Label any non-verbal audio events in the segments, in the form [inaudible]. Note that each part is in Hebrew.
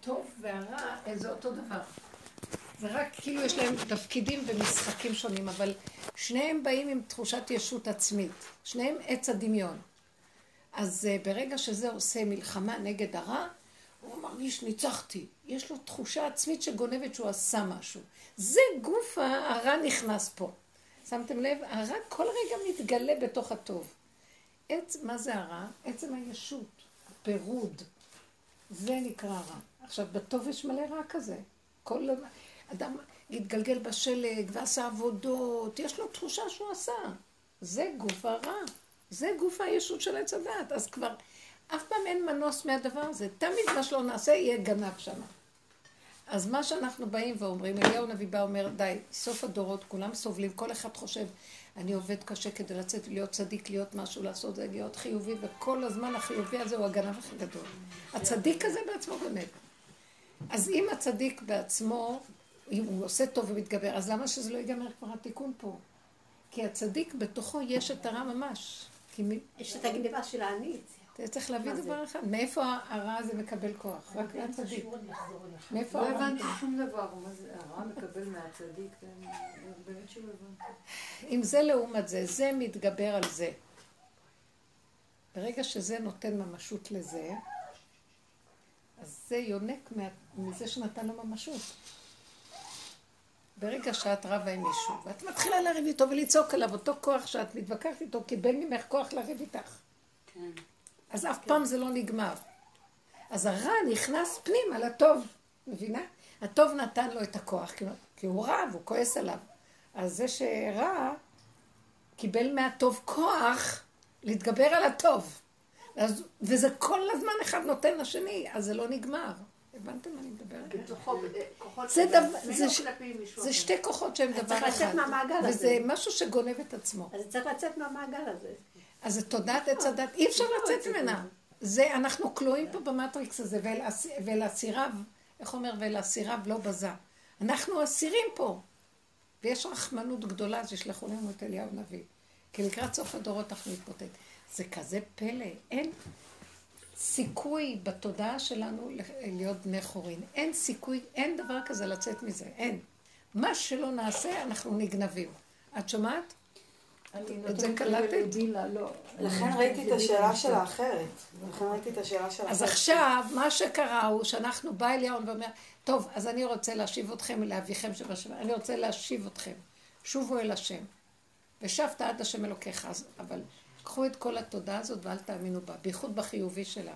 הטוב והרע זה אותו דבר. זה רק כאילו יש להם תפקידים ומשחקים שונים, אבל שניהם באים עם תחושת ישות עצמית. שניהם עץ הדמיון. אז uh, ברגע שזה עושה מלחמה נגד הרע, הוא מרגיש ניצחתי. יש לו תחושה עצמית שגונבת שהוא עשה משהו. זה גוף הרע נכנס פה. שמתם לב? הרע כל רגע מתגלה בתוך הטוב. עץ, מה זה הרע? עצם הישות, הפירוד. זה נקרא רע. עכשיו, בטוב יש מלא רע כזה. כל אדם התגלגל בשלג ועשה עבודות, יש לו תחושה שהוא עשה. זה גוף הרע. זה גוף הישות של עץ הדת. אז כבר אף פעם אין מנוס מהדבר הזה. תמיד מה שלא נעשה יהיה גנב שם. אז מה שאנחנו באים ואומרים, אליהו נביא בא אומר, די, סוף הדורות, כולם סובלים, כל אחד חושב, אני עובד קשה כדי לצאת, להיות צדיק, להיות משהו, לעשות זה, להיות חיובי, וכל הזמן החיובי הזה הוא הגנב הכי גדול. הצדיק הזה בעצמו גונב. אז אם הצדיק בעצמו, אם הוא עושה טוב ומתגבר, אז למה שזה לא ייגמר כבר התיקון פה? כי הצדיק בתוכו יש את הרע ממש. יש את הגניבה של הענית. אתה צריך להבין דבר אחד, מאיפה הרע הזה מקבל כוח? רק מהצדיק. מאיפה לא הבנתי שום דבר, הרע מקבל מהצדיק, באמת שלא הבנתי. אם זה לעומת זה, זה מתגבר על זה. ברגע שזה נותן ממשות לזה, אז זה יונק מזה שנתן לו ממשות. ברגע שאת רבה עם מישהו, ואת מתחילה לריב איתו ולצעוק עליו, אותו כוח שאת מתווכחת איתו, קיבל ממך כוח לריב איתך. כן. אז אף פעם זה לא נגמר. אז הרע נכנס פנימה לטוב, מבינה? הטוב נתן לו את הכוח, כי הוא רע והוא כועס עליו. אז זה שרע קיבל מהטוב כוח להתגבר על הטוב. אז, וזה כל הזמן אחד נותן לשני, אז זה לא נגמר. הבנתם מה אני מדברת? כוחות זה, דבר, זה, זה שתי כוחות שהם דבר אחד. צריך לצאת מהמעגל הזה. וזה משהו שגונב את עצמו. אז צריך לצאת מהמעגל הזה. אז זה תודעת עץ הדת, אי אפשר לא, לצאת ממנה. זה, אנחנו כלואים פה במטריקס הזה, ואל אסיריו, איך אומר, ואל אסיריו לא בזה. אנחנו אסירים פה. ויש רחמנות גדולה, אז ישלחו לנו את אליהו נביא. כי לקראת סוף הדורות אנחנו נתפוטט. זה כזה פלא, אין סיכוי בתודעה שלנו להיות בני חורין. אין סיכוי, אין דבר כזה לצאת מזה, אין. מה שלא נעשה, אנחנו נגנבים. את שומעת? את זה קלטת? לא. לכן ראיתי את השאלה שלה אחרת. לכן ראיתי את השאלה שלה אחרת. אז עכשיו, מה שקרה הוא שאנחנו בא אליהו ואומר, טוב, אז אני רוצה להשיב אתכם לאביכם שבשם, אני רוצה להשיב אתכם. שובו אל השם. ושבת עד השם אלוקיך. אבל קחו את כל התודעה הזאת ואל תאמינו בה, בייחוד בחיובי שלה.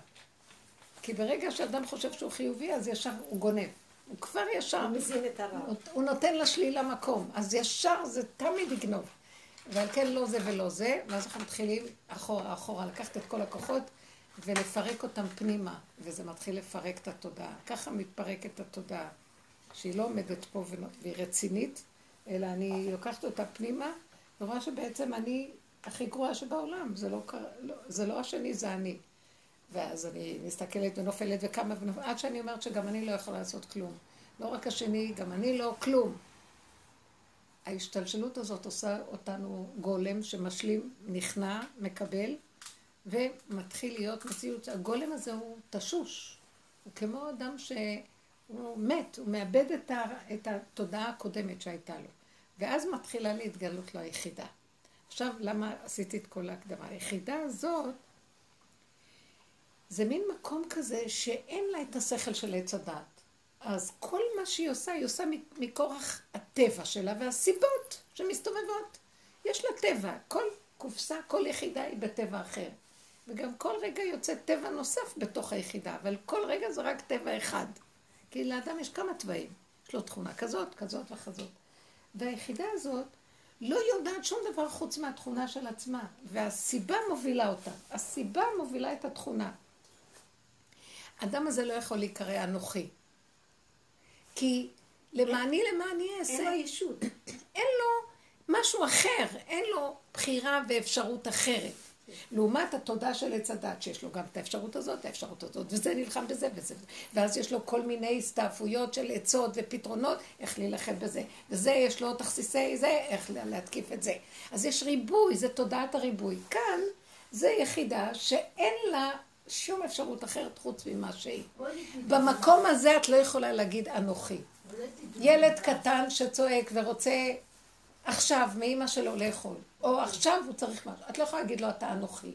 כי ברגע שאדם חושב שהוא חיובי, אז ישר הוא גונב. הוא כבר ישר... הוא מזין את הרע. הוא נותן לשלילה מקום. אז ישר זה תמיד יגנוב. ועל כן לא זה ולא זה, ואז אנחנו מתחילים אחורה, אחורה, לקחת את כל הכוחות ולפרק אותם פנימה, וזה מתחיל לפרק את התודעה. ככה מתפרקת התודעה, שהיא לא עומדת פה והיא רצינית, אלא אני לוקחת אותה פנימה, ורואה שבעצם אני הכי גרועה שבעולם, זה לא, לא, זה לא השני, זה אני. ואז אני מסתכלת ונופלת וקמה ונופלת, עד שאני אומרת שגם אני לא יכולה לעשות כלום. לא רק השני, גם אני לא כלום. ההשתלשלות הזאת עושה אותנו גולם שמשלים, נכנע, מקבל, ומתחיל להיות מציאות. הגולם הזה הוא תשוש. הוא כמו אדם שהוא מת, הוא מאבד את, את התודעה הקודמת שהייתה לו. ואז מתחילה להתגלות לו היחידה. עכשיו, למה עשיתי את כל ההקדמה? היחידה הזאת, זה מין מקום כזה שאין לה את השכל של עץ הדעת. אז כל מה שהיא עושה, היא עושה מכורח הטבע שלה והסיבות שמסתובבות. יש לה טבע, כל קופסה, כל יחידה היא בטבע אחר. וגם כל רגע יוצא טבע נוסף בתוך היחידה, אבל כל רגע זה רק טבע אחד. כי לאדם יש כמה טבעים. יש לו תכונה כזאת, כזאת וכזאת. והיחידה הזאת לא יודעת שום דבר חוץ מהתכונה של עצמה, והסיבה מובילה אותה. הסיבה מובילה את התכונה. האדם הזה לא יכול להיקרא אנוכי. כי למעני למעני אעשה. אין לו ישות. [coughs] אין לו משהו אחר, אין לו בחירה ואפשרות אחרת. לעומת התודה של עץ הדת, שיש לו גם את האפשרות הזאת, האפשרות הזאת, וזה נלחם בזה וזה. ואז יש לו כל מיני הסתעפויות של עצות ופתרונות, איך להילחם בזה. וזה, יש לו תכסיסי זה, איך להתקיף את זה. אז יש ריבוי, זה תודעת הריבוי. כאן, זה יחידה שאין לה שום אפשרות אחרת חוץ ממה שהיא. במקום הזה את לא יכולה להגיד אנוכי. ילד קטן שצועק ורוצה עכשיו מאימא שלו לאכול, או עכשיו הוא צריך משהו, את לא יכולה להגיד לו אתה אנוכי.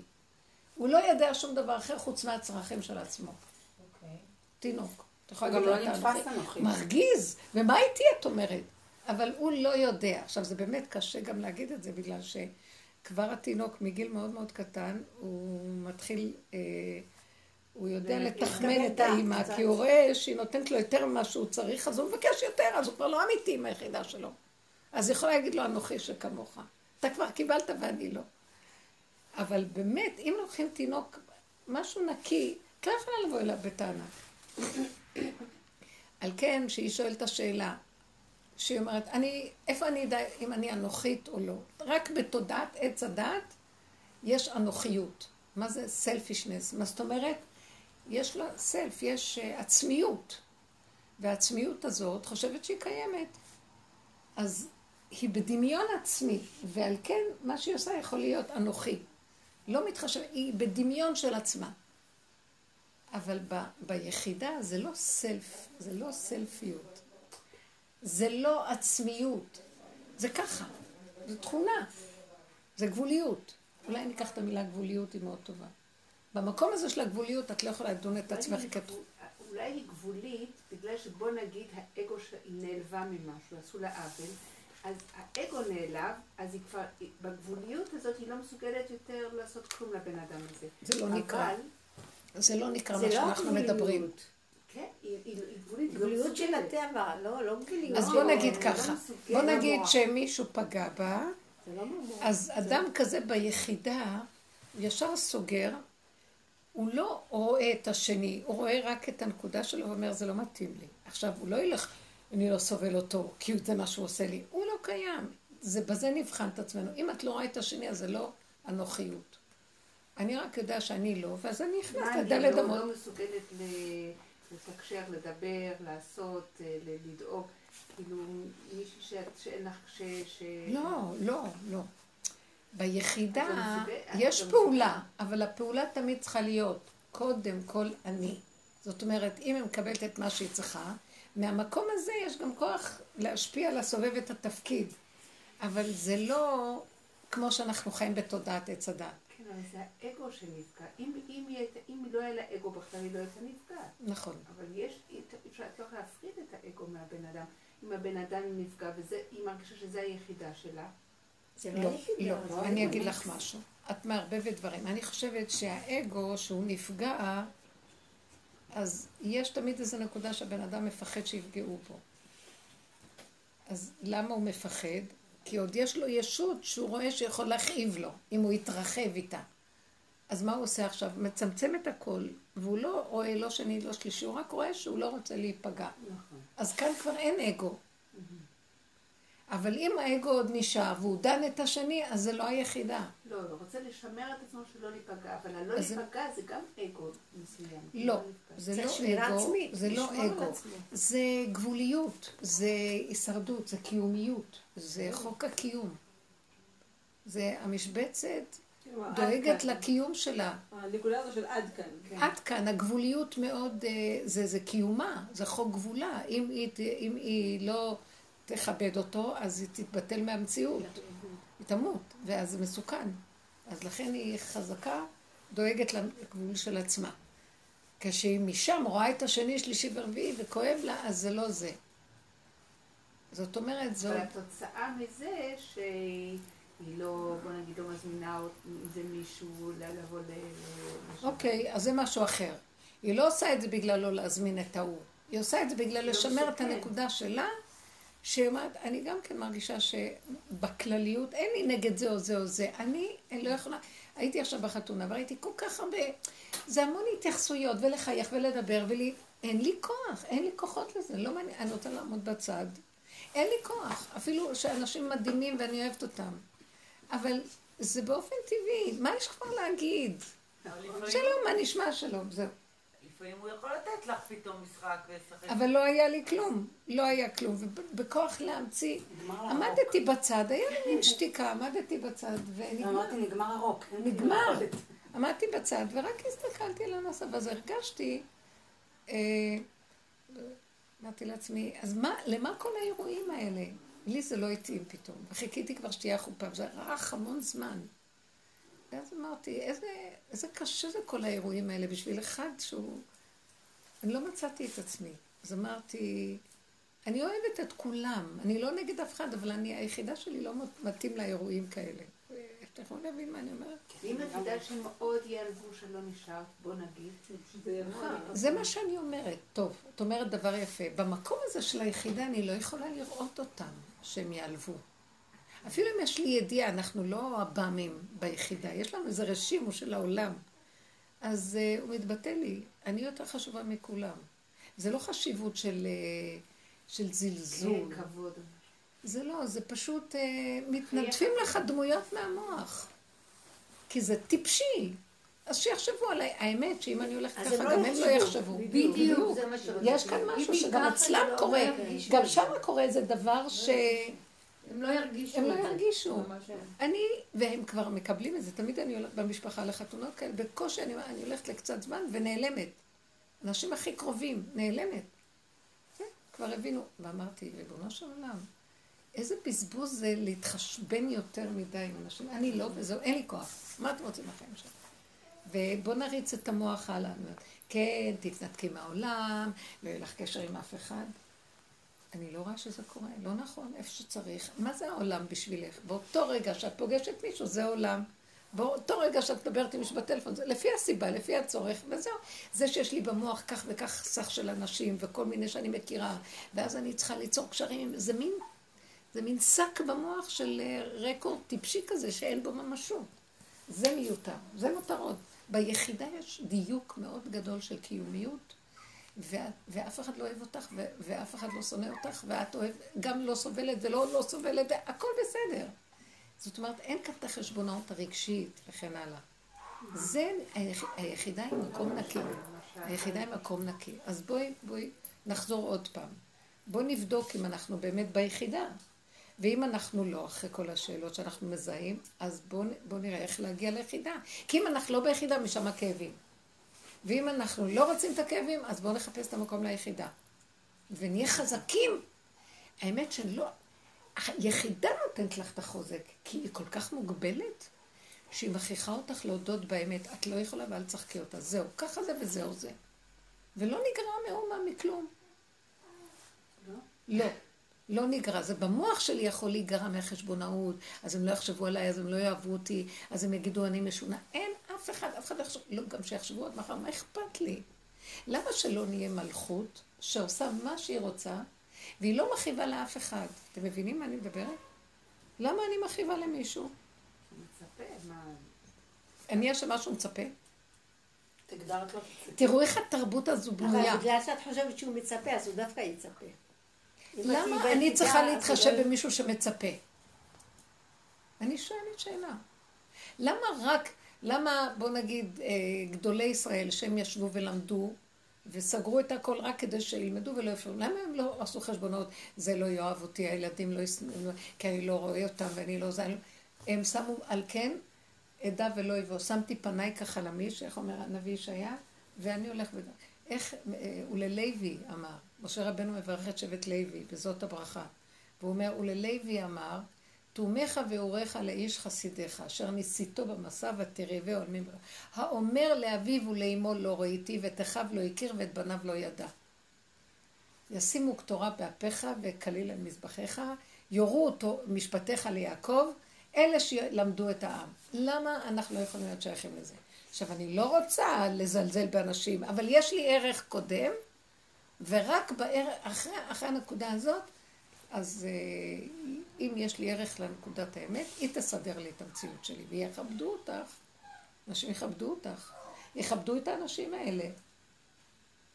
הוא לא יודע שום דבר אחר חוץ מהצרכים של עצמו. תינוק. את יכולה הוא גם להגיד לו, לא "אתה אנוכי". מרגיז, ומה איתי את אומרת? אבל הוא לא יודע. עכשיו, זה באמת קשה גם להגיד את זה, בגלל שכבר התינוק מגיל מאוד מאוד קטן, הוא מתחיל, אה, הוא יודע ו- לתחמן את האימא. כי הוא רואה שהיא נותנת לו יותר ממה שהוא צריך, אז הוא מבקש יותר, אז הוא כבר לא אמיתי עם היחידה שלו. אז היא יכולה להגיד לו, אנוכי שכמוך. אתה כבר קיבלת ואני לא. אבל באמת, אם לוקחים תינוק, משהו נקי, את לא יכולה לבוא אליו בטענה. על כן, שהיא שואלת את השאלה, שהיא אומרת, אני, איפה אני אדע אם אני אנוכית או לא? רק בתודעת עץ הדת יש אנוכיות. מה זה סלפישנס? מה זאת אומרת? יש לה סלף, יש uh, עצמיות. והעצמיות הזאת חושבת שהיא קיימת. אז היא בדמיון עצמי, ועל כן מה שהיא עושה יכול להיות אנוכי. לא מתחשב, היא בדמיון של עצמה. אבל ב, ביחידה זה לא סלף, זה לא סלפיות. זה לא עצמיות. זה ככה, זו תכונה. זה גבוליות. אולי ניקח את המילה גבוליות, היא מאוד טובה. במקום הזה של הגבוליות את לא יכולה לדון את עצמך כתכונה. אולי היא גבולית, בגלל שבוא נגיד האגו נעלבה ממשהו, עשו לה עוול, אז האגו נעלב, אז היא כבר, בגבוליות הזאת היא לא מסוגלת יותר לעשות כלום לבן אדם הזה. זה לא נקרא. זה לא נקרא זה מה לא שאנחנו גבוליות. מדברים. כן, היא לא גבוליות של. הטבע, לא, לא גבוליות. אז בוא נגיד ככה. בוא נגיד. שמישהו פגע בה. אז אדם כזה ביחידה ישר סוגר, הוא לא רואה את השני, הוא רואה רק את הנקודה שלו ואומר זה לא מתאים לי. עכשיו הוא לא ילך, אני לא סובל אותו, כי זה מה שהוא עושה לי. קיים. זה בזה נבחן את עצמנו. אם את לא רואה את השני אז זה לא אנוכיות. אני רק יודע שאני לא, ואז אני נכנס מה, אני לדלת לא- אמות. לא מסוגלת לתקשר, לדבר, לעשות, אה, לדאוג. כאילו, מישהי שאין לך, ש... ש- לא, לא, לא. ביחידה לא יש לא פעולה, אבל הפעולה תמיד צריכה להיות קודם כל אני. זאת אומרת, אם היא מקבלת את מה שהיא צריכה, מהמקום הזה יש גם כוח להשפיע, לסובב את התפקיד. אבל זה לא כמו שאנחנו חיים בתודעת עץ הדת. כן, אבל זה האגו שנפגע. אם, אם, אם לא היה לה אגו בכלל, היא לא הייתה נפגעת. נכון. אבל יש, אפשר, את לא יכולה להפריד את האגו מהבן אדם. אם הבן אדם נפגע, והיא מרגישה שזו היחידה שלה, זה לא, לא היחידה. לא, זה אני לא אגיד. לך משהו. את מערבבת דברים. אני חושבת שהאגו, שהוא נפגע, אז יש תמיד איזו נקודה שהבן אדם מפחד שיפגעו בו. אז למה הוא מפחד? כי עוד יש לו ישות שהוא רואה שיכול להכאיב לו, אם הוא יתרחב איתה. אז מה הוא עושה עכשיו? מצמצם את הכל, והוא לא רואה לא שני, לא שלישי, הוא רק רואה שהוא לא רוצה להיפגע. נכון. אז כאן כבר אין אגו. אבל אם האגו עוד נשאר והוא דן את השני, אז זה לא היחידה. לא, לא, רוצה לשמר את עצמו שלא להיפגע, אבל הלא זה- להיפגע זה גם אגו מסוים. לא, להיפגע. זה צריך לא אגו, זה לא אגו. זה גבוליות, זה הישרדות, זה קיומיות, זה חוק הקיום. זה המשבצת כאילו, דואגת. לקיום שלה. הנקודה הזו של עד כאן. כן. עד כאן, הגבוליות מאוד, אה, זה, זה קיומה, זה חוק גבולה. אם היא לא תכבד אותו, אז היא תתבטל מהמציאות. היא תמות, ואז זה מסוכן. אז לכן היא חזקה, דואגת לגבול של עצמה. כשהיא משם רואה את השני, שלישי ורביעי וכואב לה, אז זה לא זה. זאת אומרת, זו... אבל התוצאה מזה שהיא לא, בוא נגיד, לא מזמינה אות- אם זה מישהו לבוא ל... אוקיי, אז זה משהו אחר. היא לא עושה את זה בגלל לא להזמין את ההוא. היא עושה את זה בגלל לא לשמר את. הנקודה שלה, שהיא אומרת, אני גם כן מרגישה שבכלליות, אין לי נגד זה או זה או זה. אני, אני לא יכולה... הייתי עכשיו בחתונה וראיתי כל כך הרבה... זה המון התייחסויות, ולחייך ולדבר, ולי... אין לי כוח, אין לי כוחות לזה, לא מעניין, אני רוצה לעמוד בצד. אין לי כוח, אפילו שאנשים מדהימים ואני אוהבת אותם. אבל זה באופן טבעי, מה יש כבר להגיד? שלום, מה נשמע שלום? זהו. לפעמים הוא יכול לתת לך פתאום משחק ולשחק. אבל לא היה לי כלום, לא היה כלום, ובכוח להמציא. עמדתי בצד, היה לי מין שתיקה, עמדתי בצד, ונגמר. אמרתי, נגמר הרוק. נגמר. עמדתי בצד ורק הסתכלתי על הנושא, ואז הרגשתי, אה, אמרתי לעצמי, אז מה, למה כל האירועים האלה? לי זה לא התאים פתאום, וחיכיתי כבר שתהיה החופה, וזה רך המון זמן. ואז אמרתי, איזה, איזה קשה זה כל האירועים האלה בשביל אחד שהוא... אני לא מצאתי את עצמי. אז אמרתי, אני אוהבת את כולם, אני לא נגד אף אחד, אבל אני, היחידה שלי לא מתאים לאירועים כאלה. אתם יכולים להבין מה אני אומרת? ואם את יודעת שמאוד ייעלבו שלא נשארת, בוא נגיד. זה מה שאני אומרת. טוב, את אומרת דבר יפה. במקום הזה של היחידה אני לא יכולה לראות אותם, שהם ייעלבו. אפילו אם יש לי ידיעה, אנחנו לא עב"מים ביחידה, יש לנו איזה רשימו של העולם. אז uh, הוא מתבטא לי, אני יותר חשובה מכולם. זה לא חשיבות של, uh, של זלזול. כן, כבוד. זה לא, זה פשוט uh, מתנדפים לך דמויות מהמוח. כי זה טיפשי. אז שיחשבו עליי. האמת שאם אני הולכת ככה, גם הם לא יחשבו. בדיוק. יש כאן משהו שגם אצלם לא קורה. גם שם קורה איזה דבר ש... הם לא ירגישו הם לא. ירגישו. אני, והם כבר מקבלים את זה, תמיד אני הולכת במשפחה לחתונות כאלה, בקושי אני, אני הולכת לקצת זמן ונעלמת. אנשים הכי קרובים, נעלמת. כן, כבר הבינו. ואמרתי, ריבונו של עולם, איזה בזבוז זה להתחשבן יותר מדי עם אנשים. אני לא, וזהו, אין לי כוח. מה אתם רוצים בחיים שלכם? ובואו נריץ את המוח הלאה. כן, תתנתקי מהעולם, לא יהיה לך קשר עם אף אחד. אני לא רואה שזה קורה, לא נכון, איפה שצריך. מה זה העולם בשבילך? באותו רגע שאת פוגשת מישהו, זה עולם. באותו רגע שאת מדברת עם מישהו בטלפון, זה לפי הסיבה, לפי הצורך, וזהו. זה שיש לי במוח כך וכך סך של אנשים, וכל מיני שאני מכירה, ואז אני צריכה ליצור קשרים, זה מין, זה מין שק במוח של אה, רקורד טיפשי כזה, שאין בו ממשות. זה מיותר, זה מותרות. ביחידה יש דיוק מאוד גדול של קיומיות, ואף אחד לא אוהב אותך, ואף אחד לא שונא אותך, ואת אוהב, גם לא סובלת ולא לא סובלת, הכל בסדר. זאת אומרת, אין כאן את החשבונאות הרגשית וכן הלאה. זה, היח, היחידה היא מקום נקי. היחידה היא מקום נקי. אז בואי, בואי נחזור עוד פעם. בואי נבדוק אם אנחנו באמת ביחידה. ואם אנחנו לא, אחרי כל השאלות שאנחנו מזהים, אז בואו בוא נראה איך להגיע ליחידה. כי אם אנחנו לא ביחידה, משם הכאבים. ואם אנחנו לא רוצים את הכאבים, אז בואו נחפש את המקום ליחידה. ונהיה חזקים. האמת שלא, היחידה נותנת לך את החוזק, כי היא כל כך מוגבלת, שהיא מכריחה אותך להודות באמת, את לא יכולה ואל תשחקי אותה. זהו, ככה זה וזהו זה. ולא נגרע מאומה מכלום. לא? לא. לא נגרע, זה במוח שלי יכול להיגרע מהחשבונאות, אז הם לא יחשבו עליי, אז הם לא יאהבו אותי, אז הם יגידו אני משונה. אין אף אחד, אף אחד לא יחשוב, לא, גם שיחשבו עד מחר, מה אכפת לי? למה שלא נהיה מלכות שעושה מה שהיא רוצה, והיא לא מכאיבה לאף אחד? אתם מבינים מה אני מדברת? למה אני מכאיבה למישהו? מצפה, מה... אני אשמה שהוא מצפה? תגדרת לו. תראו איך התרבות הזו בנויה. אבל בגלל שאת חושבת שהוא מצפה, אז הוא דווקא יצפה. למה אני צריכה להתחשב לא- במישהו שמצפה? אני שואלת שאלה. למה רק, למה בוא נגיד אה, גדולי ישראל שהם ישבו ולמדו וסגרו את הכל רק כדי שילמדו ולא יפרו, למה הם לא עשו חשבונות, זה לא יאהב אותי, הילדים לא ישנאו, כי אני לא רואה אותם ואני לא זה, אני לא-" הם שמו על כן עדה ולא יבוא, שמתי פניי כחלמיש, איך אומר הנביא ישעיה, ואני הולך ודבר. איך, אה, וללוי אמר, משה רבנו מברך את שבט לוי, וזאת הברכה. והוא אומר, וללוי אמר, תומך ואורך לאיש חסידיך, אשר ניסיתו במסע ותרעבי עולמים. האומר לאביו ולאמו לא ראיתי, ואת אחיו לא הכיר ואת בניו לא ידע. ישימו קטורה באפיך וכליל על מזבחיך, יורו אותו משפטיך ליעקב, אלה שלמדו את העם. למה אנחנו לא יכולים להיות שייכים לזה? עכשיו, אני לא רוצה לזלזל באנשים, אבל יש לי ערך קודם, ורק בערך, אחרי, אחרי הנקודה הזאת, אז אה, אם יש לי ערך לנקודת האמת, היא תסדר לי את המציאות שלי, ויכבדו אותך. אנשים יכבדו אותך. יכבדו את האנשים האלה.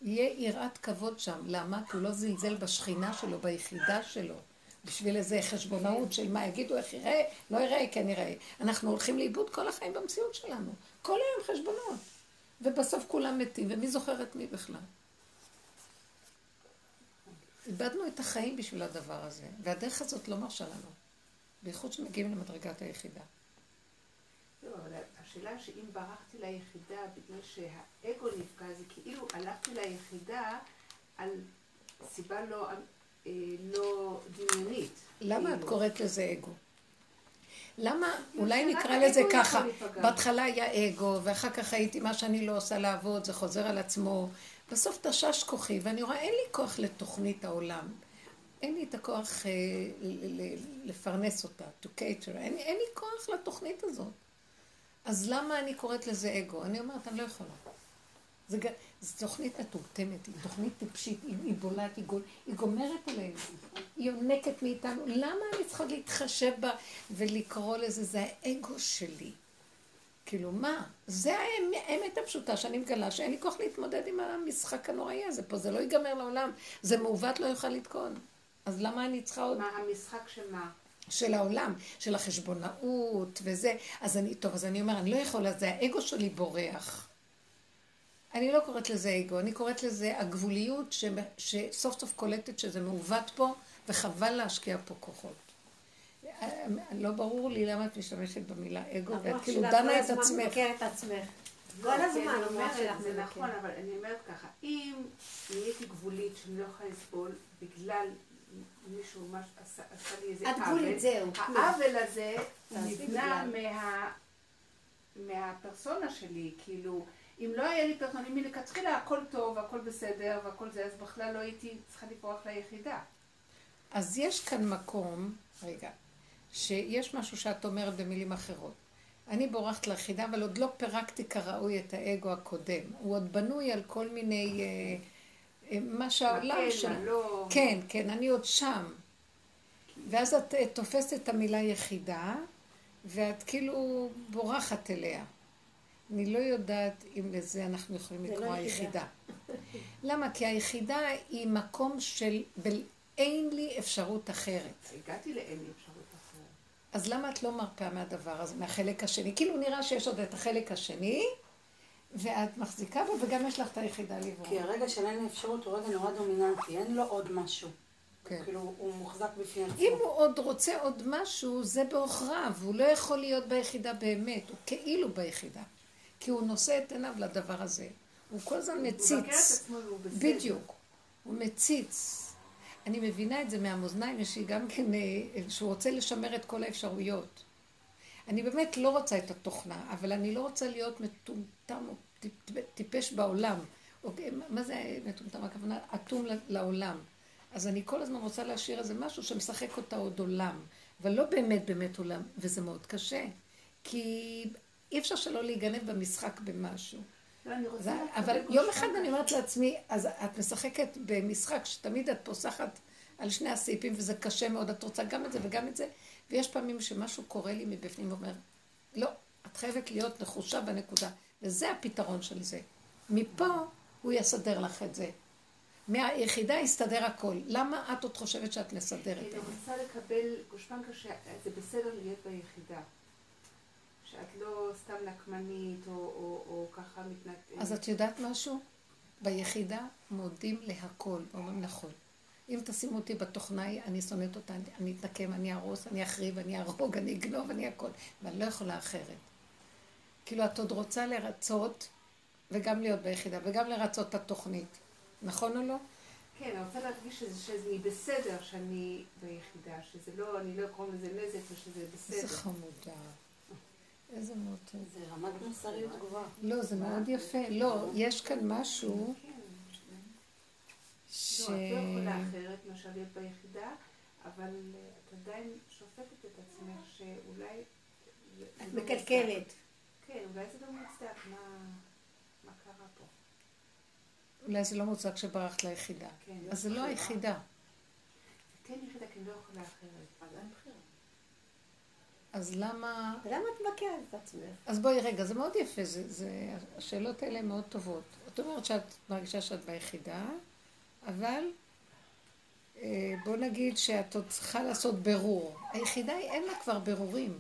יהיה יראת כבוד שם. למה? כי הוא לא זלזל בשכינה שלו, ביחידה שלו. בשביל איזה חשבונאות של מה יגידו, איך יראה, לא יראה, כן יראה. אנחנו הולכים לאיבוד כל החיים במציאות שלנו. כל היום חשבונות. ובסוף כולם מתים, ומי זוכר את מי בכלל? איבדנו את החיים בשביל הדבר הזה, והדרך הזאת לא מרשה לנו. בייחוד שמגיעים למדרגת היחידה. לא, אבל השאלה שאם ברחתי ליחידה בגלל שהאגו נפגע, זה כאילו הלכתי ליחידה על סיבה לא, אה, לא דמיונית. למה את כאילו. קוראת לזה אגו? למה, אולי שרק נקרא לזה ככה. בהתחלה היה אגו, ואחר כך הייתי מה שאני לא עושה לעבוד, זה חוזר על עצמו. בסוף תשש כוחי, ואני רואה, אין לי כוח לתוכנית העולם. אין לי את הכוח אה, לפרנס אותה, to cater, אין, אין לי כוח לתוכנית הזאת. אז למה אני קוראת לזה אגו? אני אומרת, אני לא יכולה. זה, זו תוכנית מטומטמת, היא תוכנית טיפשית, היא, היא בולעת, היא, גול, היא גומרת עלינו, היא יונקת מאיתנו. למה אני צריכה להתחשב בה ולקרוא לזה, זה האגו שלי. כאילו, מה? זה האמ- האמת הפשוטה שאני מגלה, שאין לי כוח להתמודד עם המשחק הנוראי הזה פה, זה לא ייגמר לעולם, זה מעוות לא יוכל לתקון. אז למה אני צריכה עוד... מה המשחק שמה? של העולם, של החשבונאות וזה. אז אני, טוב, אז אני אומר, אני לא יכולה, זה האגו שלי בורח. אני לא קוראת לזה אגו, אני קוראת לזה הגבוליות ש, שסוף סוף קולטת שזה מעוות פה, וחבל להשקיע פה כוחות. לא ברור לי למה את משתמשת במילה אגו, ואת כאילו דנה כל את הזמן עצמך. מבקר את עצמך. כל כי הזמן המוח אומרת, שלך זה. נכון, אבל אני אומרת ככה, אם נהייתי גבולית שאני לא יכולה לסבול בגלל מישהו ממש עשה, עשה לי איזה את עוול, גבולית, זהו. העוול הזה נבנה. מה, מהפרסונה שלי, כאילו, אם לא היה לי פרסונה, אם מלכתחילה הכל טוב, הכל בסדר והכל זה, אז בכלל לא הייתי צריכה לברוח ליחידה. אז יש כאן מקום, רגע, שיש משהו שאת אומרת במילים אחרות. אני בורחת ליחידה, אבל עוד לא פירקתי כראוי את האגו הקודם. הוא עוד בנוי על כל מיני... אה, אה, מה שהעולם כן, שלנו... לא. כן, כן, אני עוד שם. ואז את אה, תופסת את המילה יחידה, ואת כאילו בורחת אליה. אני לא יודעת אם לזה אנחנו יכולים לא לקרוא יחידה. היחידה. למה? כי היחידה היא מקום של... אין לי אפשרות אחרת. הגעתי לאין לי אפשרות. אז למה את לא מרפה מהדבר הזה, מהחלק השני? כאילו נראה שיש עוד את החלק השני, ואת מחזיקה בו, וגם יש לך את היחידה לברוח. כי הרגע של אין אפשרות הוא רגע נורא דומיננטי, אין לו עוד משהו. כן. כאילו, הוא מוחזק בפני עצמו. אם הוא עוד רוצה עוד משהו, זה בעוכריו, הוא לא יכול להיות ביחידה באמת, הוא כאילו ביחידה. כי הוא נושא את עיניו לדבר הזה. הוא כל הזמן הוא מבקר את מציץ. עצמו והוא בסדר. בדיוק. הוא מציץ. אני מבינה את זה מהמאזניים, יש לי גם כן, אה, שהוא רוצה לשמר את כל האפשרויות. אני באמת לא רוצה את התוכנה, אבל אני לא רוצה להיות מטומטם או טיפ- טיפש בעולם. אוקיי, מה זה מטומטם? הכוונה אטום לעולם. אז אני כל הזמן רוצה להשאיר איזה משהו שמשחק אותה עוד עולם, אבל לא באמת באמת עולם, וזה מאוד קשה. כי אי אפשר שלא להיגנב במשחק במשהו. לא, אבל יום. אחד אני אומרת לעצמי, אז את משחקת במשחק שתמיד את פוסחת על שני הסעיפים וזה קשה מאוד, את רוצה גם את זה וגם את זה, ויש פעמים שמשהו קורה לי מבפנים ואומר, לא, את חייבת להיות נחושה בנקודה, וזה הפתרון של זה. מפה הוא יסדר לך את זה. מהיחידה יסתדר הכל. למה את עוד חושבת שאת מסדרת כי אני? רוצה לקבל גושפנקה שזה בסדר להיות ביחידה. שאת לא סתם נקמנית או, או, או ככה מתנתקת. אז את יודעת משהו? ביחידה מודים להכל, ואומרים נכון. אם תשימו אותי בתוכנה, אני שונאת אותה, אני- אתנקם, אני אהרוס, אני אחריב, אני אהרוג, אני אגנוב, אני הכל. ואני לא יכולה אחרת. כאילו, את עוד רוצה לרצות, וגם להיות ביחידה, וגם לרצות את התוכנית. נכון או לא? כן, אני רוצה להרגיש שזה, שזה בסדר שאני ביחידה, שזה לא, אני לא אקרום לזה נזק ושזה איזה בסדר. חמודה. איזה מותק. זה רמת מוסריות גבוהה. לא, זה מאוד יפה. לא, יש כאן משהו כן, ש... לא, את לא יכולה אחרת מאשר להיות ביחידה, אבל אה, את עדיין שופטת את עצמך שאולי... את לא מקלקלת. מוצדק. כן, אולי זה לא מוצדק, מה, קרה פה? אולי זה לא מוצג שברחת ליחידה. כן, אז זה לא. היחידה. כן יחידה, כי אני לא יכולה אחרת. אז למה... למה את מבקרת את עצמך? אז בואי רגע, זה מאוד יפה, זה, זה, השאלות האלה מאוד טובות. את אומרת שאת מרגישה שאת ביחידה, אבל אה, בוא נגיד שאת עוד צריכה לעשות בירור. היחידה היא, אין לה כבר בירורים.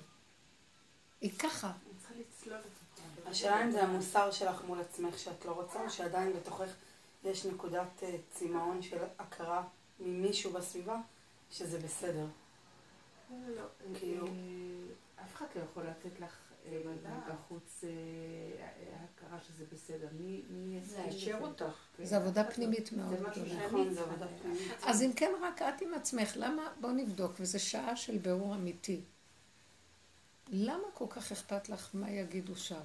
היא ככה. אני צריכה לצלול את זה. השאלה אם זה המוסר שלך מול עצמך שאת לא רוצה, או שעדיין בתוכך יש נקודת אה, צמאון של הכרה ממישהו בסביבה, שזה בסדר. לא, לא, לא. כאילו- אף אחד לא יכול לתת לך אה, בחוץ אה, הכרה שזה בסדר. מי יאשר אותך. כן. זו עבודה פנימית מאוד זה משהו גדולה. שאני נכון. עבודה פנימית. אז אם כן, רק את עם עצמך, למה, בוא נבדוק, וזו שעה של בירור אמיתי. למה כל כך אכפת לך מה יגידו שם?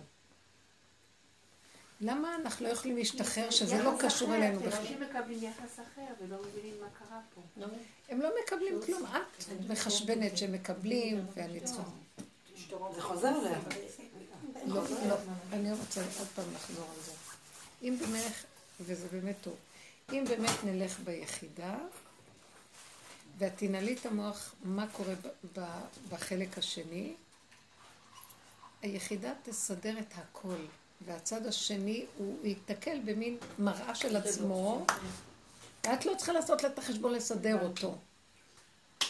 למה אנחנו לא יכולים להשתחרר שזה לא קשור אלינו בכלל? אנשים מקבלים יחס אחר ולא מבינים מה קרה פה. הם לא מקבלים כלום, את מחשבנת שהם מקבלים, ואני צריכה... זה חוזר אליה. לא, לא, אני רוצה עוד פעם לחזור על זה. אם באמת, וזה באמת טוב, אם באמת נלך ביחידה, ואת תנעלי את המוח מה קורה בחלק השני, היחידה תסדר את הכל, והצד השני הוא ייתקל במין מראה של עצמו, ואת לא צריכה לעשות לה את החשבון לסדר אותו.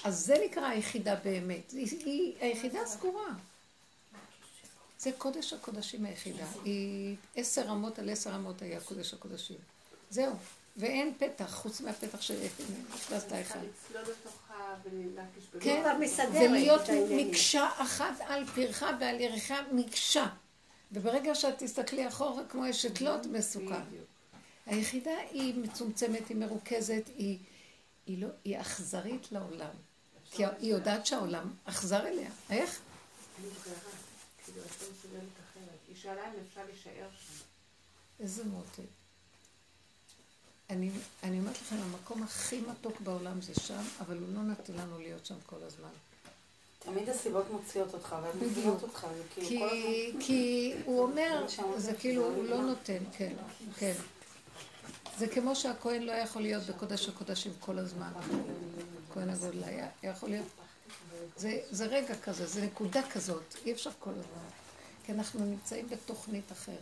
אז זה נקרא היחידה באמת. היא, היא היחידה סגורה. זה קודש הקודשים היחידה. היא עשר רמות על עשר רמות היה קודש הקודשים. זהו. ואין פתח, חוץ מהפתח ולהרגיש בנוח. כן, מסדרת ולהיות. מקשה אחת על פרחה ועל ירחה מקשה. וברגע שאת תסתכלי אחורה כמו אשת לוט, מסוכן. היחידה היא מצומצמת, היא מרוכזת, היא, היא, לא, היא אכזרית לעולם. כי היא יודעת שהעולם אכזר אליה. איך? כאילו, את לא מסוגלת אחרת. היא שאלה אם אפשר להישאר שם. איזה מותק. אני, אני אומרת לכם, המקום הכי מתוק בעולם זה שם, אבל הוא לא נתן לנו להיות שם כל הזמן. תמיד הסיבות מוציאות אותך, והן. מובילות אותך, זה כאילו כי, כל הזמן... כי הוא אומר, זה מה זה כאילו, שזה הוא לא לא. נותן, כן, כן. זה כמו שהכהן לא יכול להיות בקודש הקודשים כל הזמן. כהן הגודל היה יכול להיות. זה, זה רגע כזה, זה נקודה כזאת, אי אפשר כל הזמן. כי אנחנו נמצאים בתוכנית אחרת.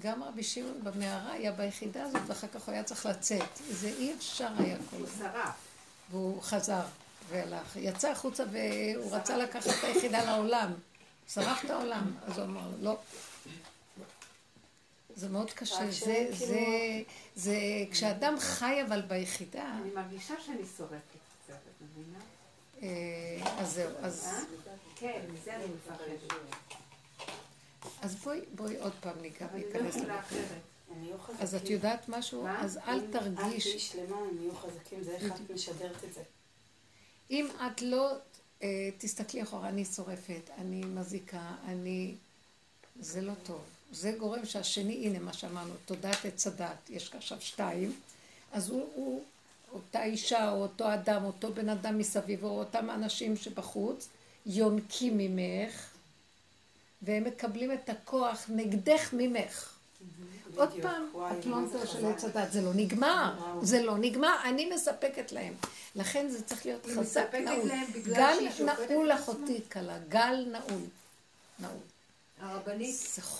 גם רבי שמעון במערה היה ביחידה הזאת, ואחר כך הוא היה צריך לצאת. זה אי אפשר היה כל הוא הזמן. שרף. והוא חזר והלך. יצא החוצה והוא רצה לקחת את היחידה לעולם. שרף את העולם. אז הוא אמר לו, לא. זה מאוד קשה. רק זה, שכאילו- זה, זה, כשאדם חי אבל ביחידה, אני מרגישה שאני שורפת קצת, את מבינה? אה, אז זהו. אז, אה? כן, מזה אני מפחדת. אז בואי, בואי עוד פעם ניגע לא וניכנס יכולה לזה. אז את יודעת משהו? מה? אז אל אם את תרגיש. תהיי שלמה, הם יהיו חזקים, זה איך את משדרת את זה. אם את לא אה, תסתכלי אחורה, אני שורפת, אני מזיקה, אני... זה לא טוב. זה גורם שהשני, הנה מה שאמרנו, תודעת עץ הדת, יש עכשיו שתיים, אז הוא, הוא, אותה אישה או אותו אדם, אותו בן אדם מסביב, או אותם אנשים שבחוץ, יונקים ממך, והם מקבלים את הכוח נגדך ממך. עוד. פעם, הפלונטר זה של. עץ הדת, זה לא נגמר. זה לא נגמר, אני מספקת להם. לכן זה צריך להיות חזק נעול. גל נעול אחותי כלה, גל נעול. נעול. הרבנית.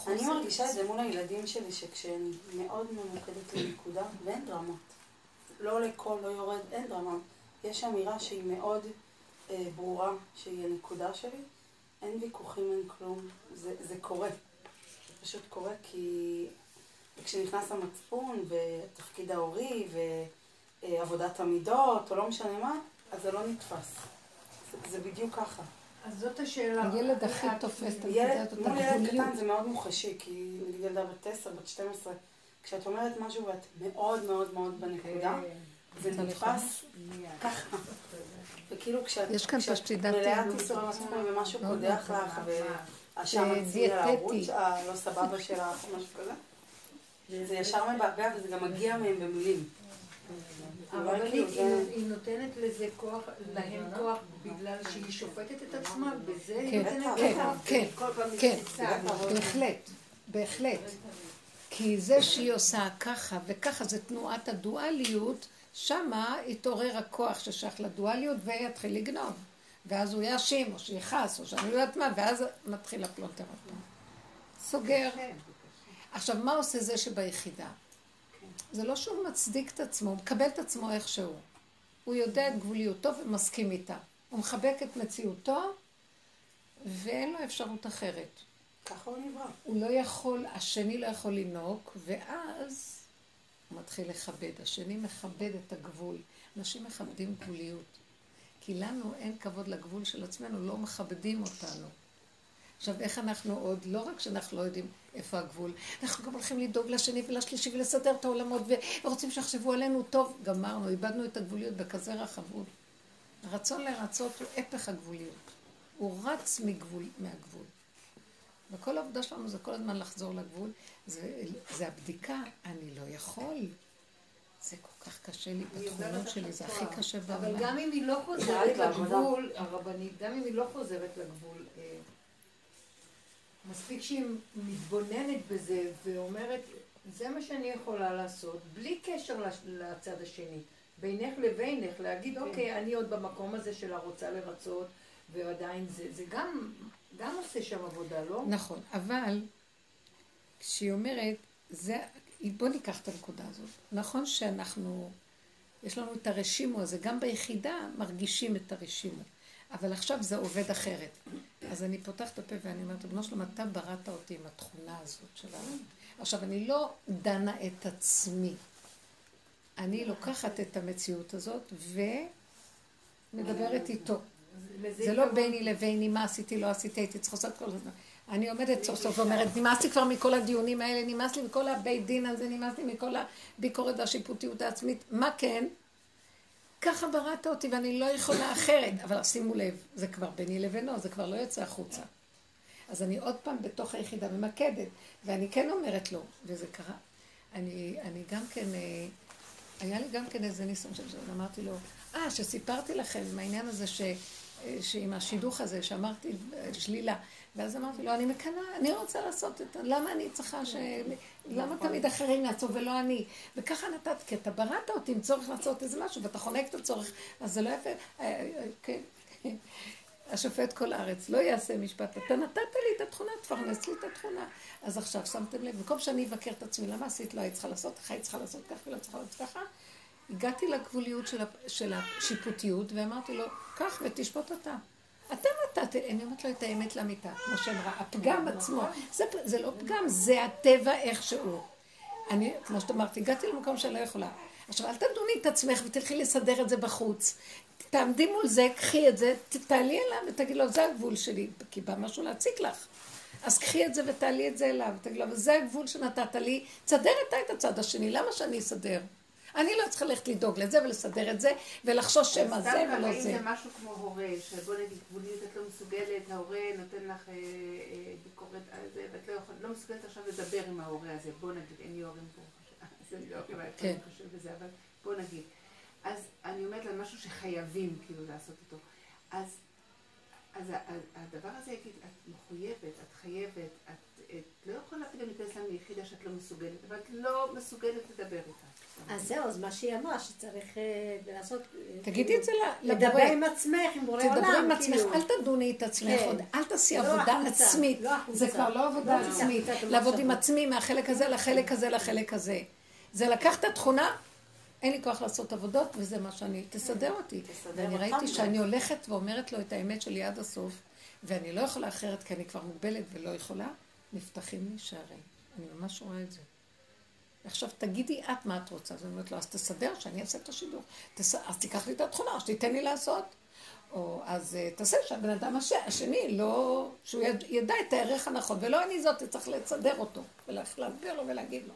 אני מרגישה את זה מול הילדים שלי, שכשאני מאוד ממוקדת לנקודה, ואין דרמה. לא עולה קול, לא יורד, אין דרמה. יש אמירה שהיא מאוד אה, ברורה, שהיא הנקודה שלי. אין ויכוחים, אין כלום. זה, זה קורה. זה פשוט קורה כי כשנכנס המצפון, ותפקיד ההורי, ועבודת המידות, או לא משנה מה, אז זה לא נתפס. זה, זה בדיוק ככה. אז זאת השאלה. הילד הכי תופס את ילד, הנקודה הזאת, מול ילד. קטן זה מאוד מוחשי, כי נגיד ילדה בת 10, בת 12, כשאת אומרת משהו ואת מאוד מאוד מאוד בנקודה, זה רוצה נתפס ככה. וכאילו כשאת יש כאן פשטידת מלאת תיעוד. איסור מצפון ומשהו קודח. לך, והשם זה על הערוץ דיאטטי. הלא סבבה שלך, משהו כזה, זה ישר מבעבע וזה גם מגיע מהם במילים. אבל היא זה- נות- היא נותנת לזה כוח, להם כוח בגלל שהיא שופטת את עצמה, בזה היא כן, נותנת כן, כוח. כן, כל פעם כן, מקפיצה, בהחלט, בהחלט. כי זה שהיא עושה ככה וככה, זה תנועת הדואליות, שמה יתעורר הכוח ששייך לדואליות ויתחיל לגנוב. ואז הוא יאשים, או שיכעס, או שאני לא יודעת מה, ואז מתחיל הפלונטר עוד. סוגר. כן, עכשיו, מה עושה זה שביחידה? זה לא שהוא מצדיק את עצמו, הוא מקבל את עצמו איכשהו. הוא יודע את גבוליותו ומסכים איתה. הוא מחבק את מציאותו, ואין לו אפשרות אחרת. ככה הוא נברא. הוא לא יכול, השני לא יכול לנהוג, ואז הוא מתחיל לכבד. השני מכבד את הגבול. אנשים מכבדים גבוליות. כי לנו אין כבוד לגבול של עצמנו, לא מכבדים אותנו. עכשיו, איך אנחנו עוד, לא רק שאנחנו לא יודעים איפה הגבול, אנחנו גם הולכים לדאוג לשני ולשלישי ולסדר את העולמות ורוצים שיחשבו עלינו טוב, גמרנו, איבדנו את הגבוליות בכזה רחבות. הרצון לרצות הוא הפך הגבוליות. הוא רץ מגבול, מהגבול. וכל העבודה שלנו זה כל הזמן לחזור לגבול. זה, זה הבדיקה, אני לא יכול. זה כל כך קשה לי בתכונות שלי, זה הכי קשה בעולם. אבל גם אם היא לא חוזרת לגבול, הרבנית, גם אם היא לא חוזרת לגבול, מספיק שהיא מתבוננת בזה ואומרת, זה מה שאני יכולה לעשות, בלי קשר לצד השני. בינך לבינך, להגיד, כן. אוקיי, אני עוד במקום הזה של הרוצה לרצות, ועדיין זה, זה גם, גם עושה שם עבודה, לא? נכון, אבל כשהיא אומרת, זה, בוא ניקח את הנקודה הזאת. נכון שאנחנו, יש לנו את הרשימו הזה, גם ביחידה מרגישים את הרשימו, אבל עכשיו זה עובד אחרת. אז אני פותחת את הפה ואני אומרת, בנו שלום, אתה בראת אותי עם התכונה הזאת שלנו. עכשיו, אני לא דנה את עצמי. אני לוקחת את המציאות הזאת ומדברת איתו. זה לא ביני לביני, מה עשיתי, לא עשיתי, הייתי צריכה לעשות כל הזמן. אני עומדת סוף סוף ואומרת, נמאס לי כבר מכל הדיונים האלה, נמאס לי מכל הבית דין הזה, נמאס לי מכל הביקורת והשיפוטיות העצמית. מה כן? ככה בראת אותי ואני לא יכולה אחרת. אבל שימו לב, זה כבר ביני לבינו, זה כבר לא יוצא החוצה. אז אני עוד פעם בתוך היחידה ממקדת, ואני כן אומרת לו, וזה קרה. אני, אני גם כן, אה, היה לי גם כן איזה ניסיון של זה, אמרתי לו, אה, שסיפרתי לכם עם העניין הזה ש... שעם השידוך הזה, שאמרתי אה, שלילה. ואז אמרתי לו, אני מקנאה, אני רוצה לעשות את למה אני צריכה ש... למה תמיד אחרים יעשו ולא אני? וככה נתת, כי אתה בראת אותי עם צורך לעשות איזה משהו, ואתה חונק את הצורך, אז זה לא יפה. אה, אה, כן. השופט כל הארץ, לא יעשה משפט. אתה נתת לי את התכונה, תפרנס לי את התכונה. אז עכשיו שמתם לב, במקום שאני אבקר את עצמי, למה עשית? לא היית צריכה לעשות, איך היית צריכה לעשות ככה ולא צריכה לעשות ככה? הגעתי לגבוליות של, של השיפוטיות ואמרתי לו, קח ותשפוט אתה. אתה נתת, אני אומרת לו את האמת לאמיתה, כמו שאמרה, הפגם עצמו, זה, זה לא פגם, זה הטבע איכשהו. אני, כמו שאת אמרת, הגעתי למקום שאני לא יכולה. עכשיו, אל תדוני את עצמך ותלכי לסדר את זה בחוץ. תעמדי מול זה, קחי את זה, תעלי אליו ותגידי לו, זה הגבול שלי, כי בא משהו להציק לך. אז קחי את זה ותעלי את זה אליו, ותגידי לו, זה הגבול שנתת לי, תסדר אתה את הצד השני, למה שאני אסדר? אני לא צריכה ללכת לדאוג לזה ולסדר את זה, ולחשוש שמא זה ולא זה. זה משהו כמו הורה, שבוא נגיד גבולית את לא מסוגלת, ההורה נותן לך אה, אה, ביקורת על זה, ואת לא יכולה, לא מסוגלת עכשיו לדבר עם ההורה הזה, בוא נגיד, אין לי הורים פה, [laughs] אז אין לי הורים, היה כן. קשה בזה, אבל בוא נגיד. אז אני אומרת לה משהו שחייבים כאילו לעשות איתו. אז, אז הדבר הזה יגיד, את מחויבת, את חייבת, את, את לא יכולה פתאום להיכנס לנו ליחידה שאת לא מסוגלת, אבל את לא מסוגלת לדבר איתה. אז זהו, אז מה שהיא אמרה, שצריך אה, לעשות... אה, תגידי את זה ל- לדבר. עם עצמך, עם בורא עולם, תדברי עם עצמך, כאילו. אל תדוני את עצמך כן. עוד, אל תעשי לא עבודה עצמית. לא. זה כבר לא עבודה לא עצמית. החוצה, את לעבוד עם. עצמי מהחלק הזה לחלק הזה לחלק הזה. זה לקחת תכונה, אין לי כוח לעשות עבודות, וזה מה שאני, תסדר אותי. תסדר ואני ראיתי. שאני הולכת ואומרת לו את האמת שלי עד הסוף, ואני לא יכולה אחרת, כי אני כבר מוגבלת ולא יכולה, נפתחים לי שערים. אני ממש רואה את זה. עכשיו תגידי את מה את רוצה. אז אני אומרת לו, אז תסדר שאני אעשה את השידור. תס... אז תיקח לי את התכונה, או שתיתן לי לעשות. או אז uh, תעשה שהבן אדם הש... השני לא... שהוא יד... ידע את הערך הנכון, ולא אני זאת, צריך לסדר אותו, ולהסביר לו ולהגיד לו.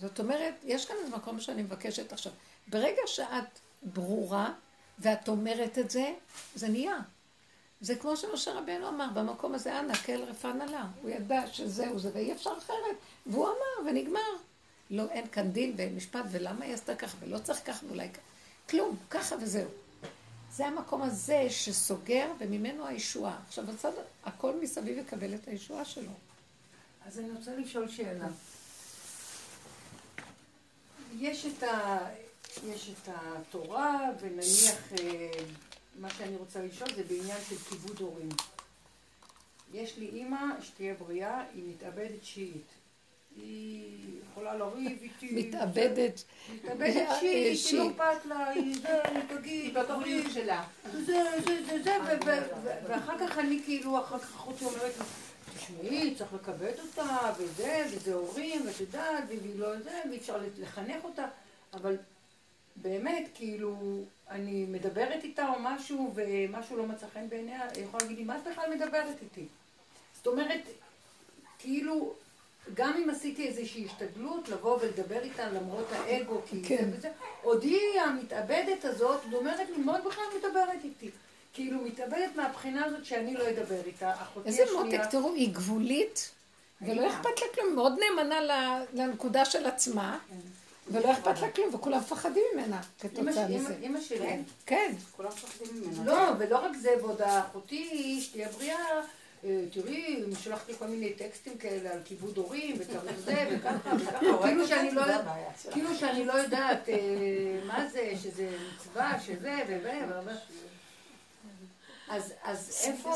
זאת אומרת, יש כאן איזה מקום שאני מבקשת עכשיו. ברגע שאת ברורה, ואת אומרת את זה, זה נהיה. זה כמו שמשה רבנו אמר, במקום הזה, אנא, כאל רפא נלה. הוא ידע שזהו זה, ואי אפשר אחרת. והוא אמר, ונגמר. לא, אין כאן דין ואין משפט, ולמה היא עשתה ככה, ולא צריך ככה, ואולי ככה. כלום, ככה וזהו. זה המקום הזה שסוגר, וממנו הישועה. עכשיו, הצד, הכל מסביב יקבל את הישועה שלו. אז אני רוצה לשאול שאלה. יש את, ה... יש את התורה, ונניח, אה, מה שאני רוצה לשאול זה בעניין של כיבוד הורים. יש לי אימא, שתהיה בריאה, היא מתאבדת שיעית. היא יכולה לריב איתי. מתאבדת. מתאבדת שיעית, היא שיעית. לא אכפת לה, היא זה, היא תגיד, היא בתוכנית שלה. זה, זה, זה, זה, ואחר כך אני כאילו, אחר כך אחותי אומרת תשמעי, צריך לכבד אותה, וזה, וזה הורים, ואת יודעת, והיא לא זה, ואי אפשר לחנך אותה, אבל באמת, כאילו, אני מדברת איתה או משהו, ומשהו לא מצא חן בעיניה, היא יכולה להגיד לי, מה את בכלל מדברת איתי? זאת אומרת, כאילו, גם אם עשיתי איזושהי השתדלות לבוא ולדבר איתה למרות האגו, כי כן. זה וזה, עוד היא המתאבדת הזאת, זאת אומרת לי, מה את בכלל מדברת איתי? כאילו, מתאבדת מהבחינה הזאת שאני לא אדבר איתה. אחותי איזה השנייה- מותק, תראו, היא גבולית, ולא אכפת לה כלום, מאוד נאמנה לנקודה של עצמה, ולא אכפת לה כלום, וכולם מפחדים ממנה כתוצאה מזה. אמא- שלי, כן, כולם מפחדים ממנה. לא, ולא רק זה, ועוד אחותי, שתהיה בריאה, אה, תראי, היא שולחת לי כל מיני טקסטים כאלה על כיבוד הורים, וצריך זה, וככה, וככה, [laughs] כאילו שאני לא יודעת. כאילו שאני לא יודעת אה, מה זה, שזה מצווה, שזה, ו... אז, אז איפה...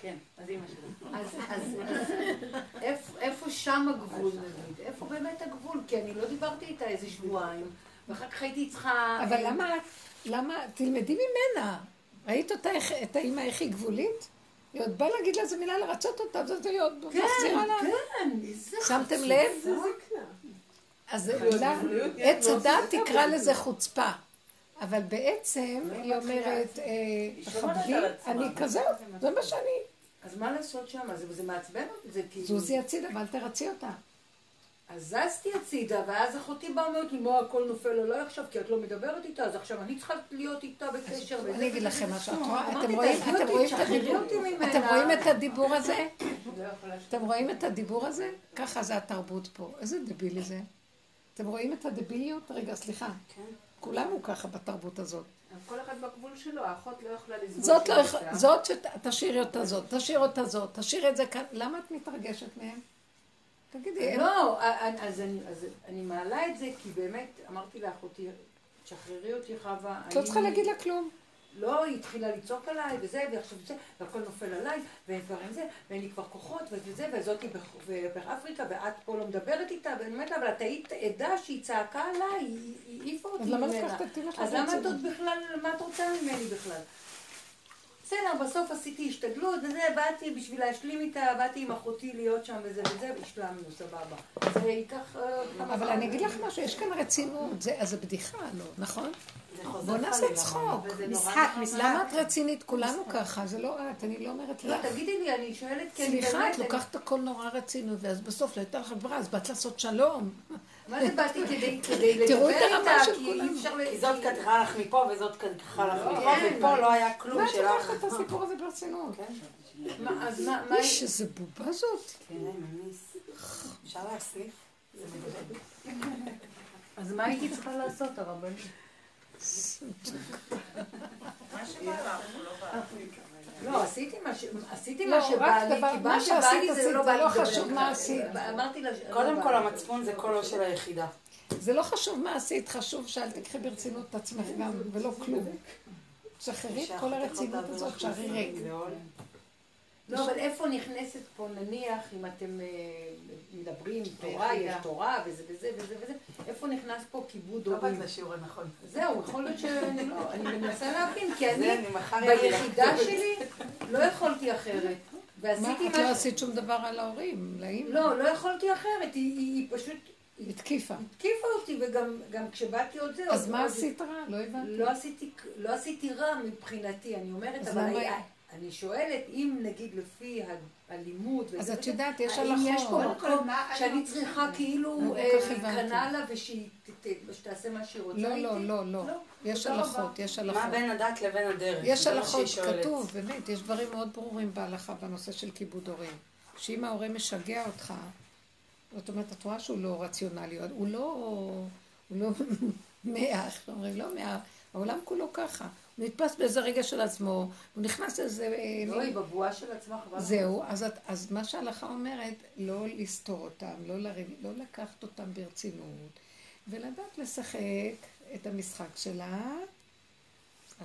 כן, אז אימא שלי. אז, אז, אז איפה, איפה שם הגבול נגיד? איפה באמת הגבול? כי אני לא דיברתי איתה איזה שבועיים, ואחר כך הייתי צריכה... אבל למה, למה, תלמדי ממנה. ראית אותה, את האימא איך היא גבולית? היא עוד באה להגיד לה איזה מילה לרצות אותה, ואז היא עוד כן, מחזירה לה. כן, איזה שמתם לב? אז עץ הדת תקרא לזה חוצפה. אבל בעצם היא אומרת, אה, עצמה. אני כזאת, זה מה שאני. אז מה לעשות שם? זה, מעצבן אותי, זה כאילו... זוזי הצידה ואל תרצי אותה. אז זזתי הצידה, ואז אחותי באה ואומרת לי, מה הכל נופל עליי עכשיו, כי את לא מדברת איתה, אז עכשיו אני צריכה להיות איתה בקשר. אני אגיד לכם. משהו, לא, אתם רואים- את הדיבור? הזה? לא אתם רואים את הדיבור הזה? ככה זה התרבות פה. איזה דבילי זה. אתם רואים את הדביליות? רגע, סליחה. כן. כולנו ככה בתרבות הזאת. כל אחד בגבול שלו, האחות לא יכולה לסבול. זאת לא יכולה. זאת שתשאירי אותה זאת, תשאיר אותה זאת, תשאיר את זה כאן. למה את מתרגשת מהם? תגידי, הם- לא, א- אז אני- אז אני מעלה את זה, כי באמת, אמרתי לאחותי, תשחררי אותי חווה. את לא צריכה להגיד לה כלום. לא, היא התחילה לצעוק עליי, וזה, ועכשיו זה, והכל נופל עליי, ודברים זה, ואין לי כבר כוחות, וזה, וזאתי באפריקה, ואת פה לא מדברת איתה, ואני אומרת לה, אבל את היית עדה שהיא צעקה עליי, היא העיפה אותי אז ממנה. למה לקחת את אז למה את? עוד בכלל, מה את רוצה ממני בכלל? בסדר, בסוף עשיתי השתדלות, וזה, באתי בשביל להשלים איתה, באתי עם אחותי להיות שם וזה וזה, והשלמנו, סבבה. זה ייקח... אה, אבל. אני אגיד לך משהו, יש כאן רצינות, אז זה בדיחה, לא, נכון? בוא נעשה צחוק. משחק, משחק. למה את רצינית? כולנו ככה, זה לא את, אני לא אומרת לא, לך. תגידי לי, אני שואלת, כי אני סליחה, באמת... את לוקחת הכל נורא רצינות, ואז בסוף לא הייתה לך ברירה, אז באת לעשות שלום. מה זה באתי כדי כדי [laughs] תראו לדבר את הרמה איתה, של כי כולנו. אי אפשר... ל- כי זאת לקחה לך מפה וזאת לקחה לך מפה, כן. ופה לא היה כלום מה את שלך. לוקחת את הסיפור הזה ברצינות? כן, מה, אז מה, מה... איש, איזה בובה זאת. כן, מניס. אפשר להסניף? מדבק. אז מה הייתי צריכה לעשות, הרבנית? לא. לא, עשיתי מה לא, שבא לי, כי מה שבא לי זה לא בא לי לא לדבר חשוב. מה עשית. קודם לא כל. המצפון זה קולו של היחידה. זה לא חשוב מה עשית, חשוב שאל תקחי ברצינות את עצמך גם, ולא כלום. תשחררי את כל הרצינות הזאת, שערי ריק. לא, אבל איפה נכנסת פה, נניח, אם אתם אה, מדברים, תורה, יש תורה, וזה וזה וזה וזה, איפה נכנס פה כיבוד לא הורים? באת לשיעור הנכון. זהו, יכול להיות שאני לא, אני מנסה להבין, כי זה אני. ביחידה שלי לא יכולתי אחרת. מה, ועשיתי את לא. עשית שום דבר על ההורים, לאמא. לא, לא יכולתי אחרת, היא, פשוט התקיפה. התקיפה אותי, וגם גם כשבאתי עוד זה... אז מה עשית רע? לא הבנתי. לא עשיתי, לא רע מבחינתי, אני אומרת, אבל אני שואלת, אם נגיד לפי הלימוד, אז את יודעת, יש האם יש פה הלכות. מקום שאני צריכה כאילו לא כל אה. להיכנע לה ושהיא ת- ת- שתעשה מה שהיא רוצה לא, איתי? לא, לא, לא. יש הלכות. יש מה הלכות. בין הדת לבין הדרך? יש מה הלכות. כתוב, באמת, יש דברים מאוד ברורים בהלכה בנושא של כיבוד הורים. שאם ההורה משגע אותך, זאת אומרת, את רואה שהוא לא רציונלי, הוא לא, הוא לא [laughs] מאה, איך אומרים, לא מאה, העולם כולו ככה. נתפס באיזה רגע של עצמו, הוא נכנס לאיזה... אה, לא, היא בבועה של עצמה, חבל. זהו, אז, את- אז מה שההלכה אומרת, לא לסתור אותם, לא, לריב, לא לקחת אותם ברצינות, ולדעת לשחק את המשחק שלה.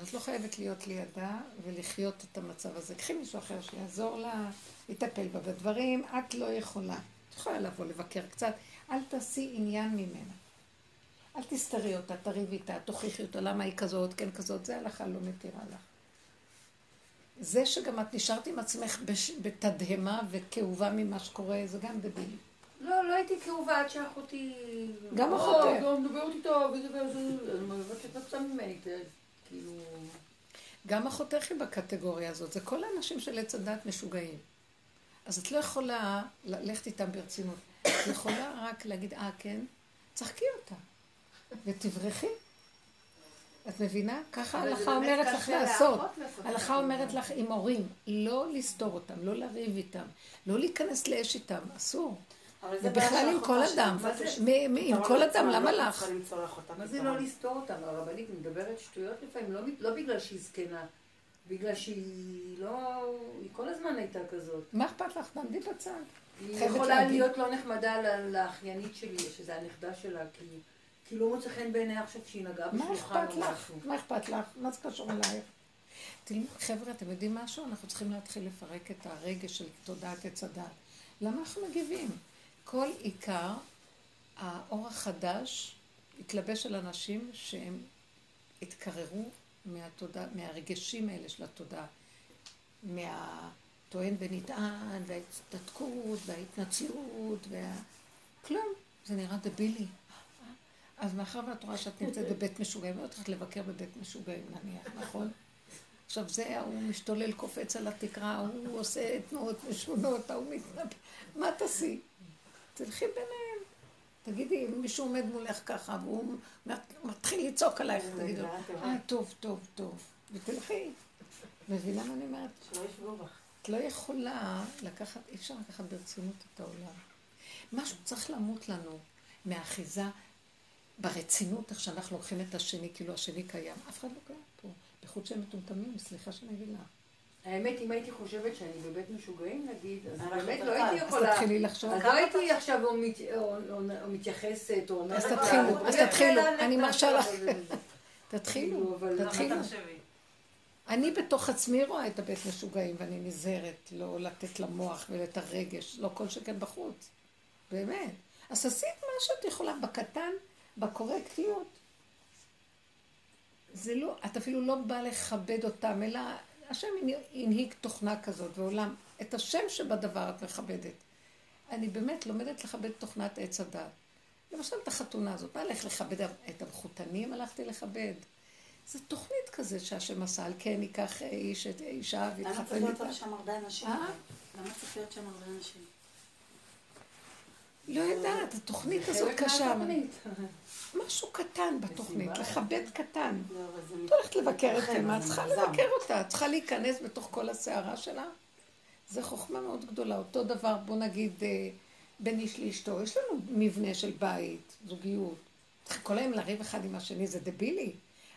אז את לא חייבת להיות לידה ולחיות את המצב הזה. קחי מישהו אחר שיעזור לה, יטפל בה בדברים, את לא יכולה. את יכולה לבוא לבקר קצת, אל תעשי עניין ממנה. אל תסתרי אותה, תריבי איתה, תוכיחי אותה, למה היא כזאת, כן כזאת, זה הלכה לא מתירה לך. זה שגם את נשארת עם עצמך בש... בתדהמה וכאובה ממה שקורה, זה גם דבילי. לא, לא הייתי כאובה עד שאחותי... גם "לא, אחותך. לא, מדברת איתה, וזה וזה, אני מבקשת ממני, כאילו... גם אחותך היא בקטגוריה הזאת, זה כל האנשים של עץ הדת משוגעים. אז את לא יכולה ללכת איתם ברצינות. את יכולה רק להגיד, אה, כן? צחקי אותה. ותברכי. את מבינה? ככה ההלכה אומרת לך לעשות. ההלכה אומרת. לך עם הורים, לא לסתור אותם, לא לריב איתם, לא להיכנס לאש איתם, אסור. אבל זה בעיה ובכלל עם כל. אדם. עם כל אדם, למה לא לך? מה זה. לא לסתור אותם? הרבנית מדברת שטויות לפעמים, לא, לא בגלל שהיא זקנה, בגלל שהיא לא... היא כל הזמן הייתה כזאת. מה אכפת לך? תעמדי בצד. היא יכולה. להיות לא נחמדה לאחיינית שלי, שזה הנכדה שלה, כי, כי לא מוצא חן בעיניה עכשיו שהיא נגעה מה בשולחן או? משהו. מה אכפת לך? מה זה קשור אלייך? חבר'ה, אתם יודעים משהו? אנחנו צריכים להתחיל לפרק את הרגש של תודעת עץ הדת. למה אנחנו מגיבים? כל עיקר, האור החדש התלבש על אנשים שהם התקררו מהתודעה, מהרגשים האלה של התודעה. מהטוען ונטען, וההצטדקות, וההתנצלות, וה... כלום. זה נראה דבילי. אז מאחר ואת רואה שאת נמצאת בבית משוגעים, לא צריכה לבקר בבית משוגעים נניח, נכון? עכשיו זה, ההוא משתולל, קופץ על התקרה, ההוא עושה תנועות משונות, ההוא מתנפ... מה תעשי? תלכי ביניהם. תגידי, אם מישהו עומד מולך ככה, והוא מתחיל לצעוק עלייך, תגידי לו, טובה. אה, טוב, טוב, טוב. ותלכי. מבינה מה אני אומרת? את לא יכולה לקחת, אי אפשר לקחת ברצינות את העולם. משהו צריך למות לנו מהאחיזה ברצינות, איך שאנחנו לוקחים את השני, כאילו השני קיים. אף אחד לא קיים פה. בייחוד שהם מטומטמים, סליחה שאני אגיד לך. האמת, אם הייתי חושבת שאני בבית משוגעים נגיד, אז באמת. לא הייתי אז יכולה... תתחילי לחשוב. אז לא הייתי עכשיו או מת- או- או- או מתייחסת, או. אז לה, תתחילו, "אני אז תתחילו, לה אני מרשה שלה", לך. [laughs] תתחילו, כאילו, תתחילו. אני בתוך עצמי רואה את הבית משוגעים, ואני נזהרת לא לתת למוח ולת הרגש, לא כל שכן בחוץ. באמת. אז עשית מה שאת יכולה בקטן, בקורקטיות. זה לא, את אפילו לא באה לכבד אותם, אלא השם הנהיג תוכנה כזאת ועולם. את השם שבדבר את מכבדת. אני באמת לומדת לכבד תוכנת עץ הדת. למשל את החתונה הזאת, מה הלך לכבד את המחותנים? הלכתי לכבד. זה תוכנית כזה שהשם עשה, על כן ייקח איש את אישה למה צריך ויתחתן להיות איתה. שם הרבה אנשים? אה? למה צריך להיות שם הרבה אנשים? לא יודעת, התוכנית הזאת קשה. משהו קטן בתוכנית. לכבד קטן. לא, את הולכת לבקר את אמא, את צריכה. לבקר אותה, את צריכה להיכנס בתוך כל הסערה שלה. זה חוכמה מאוד גדולה. אותו דבר, בוא נגיד, אה, בין איש לאשתו, יש לנו מבנה של בית, זוגיות. כל היום לריב אחד עם השני, זה דבילי.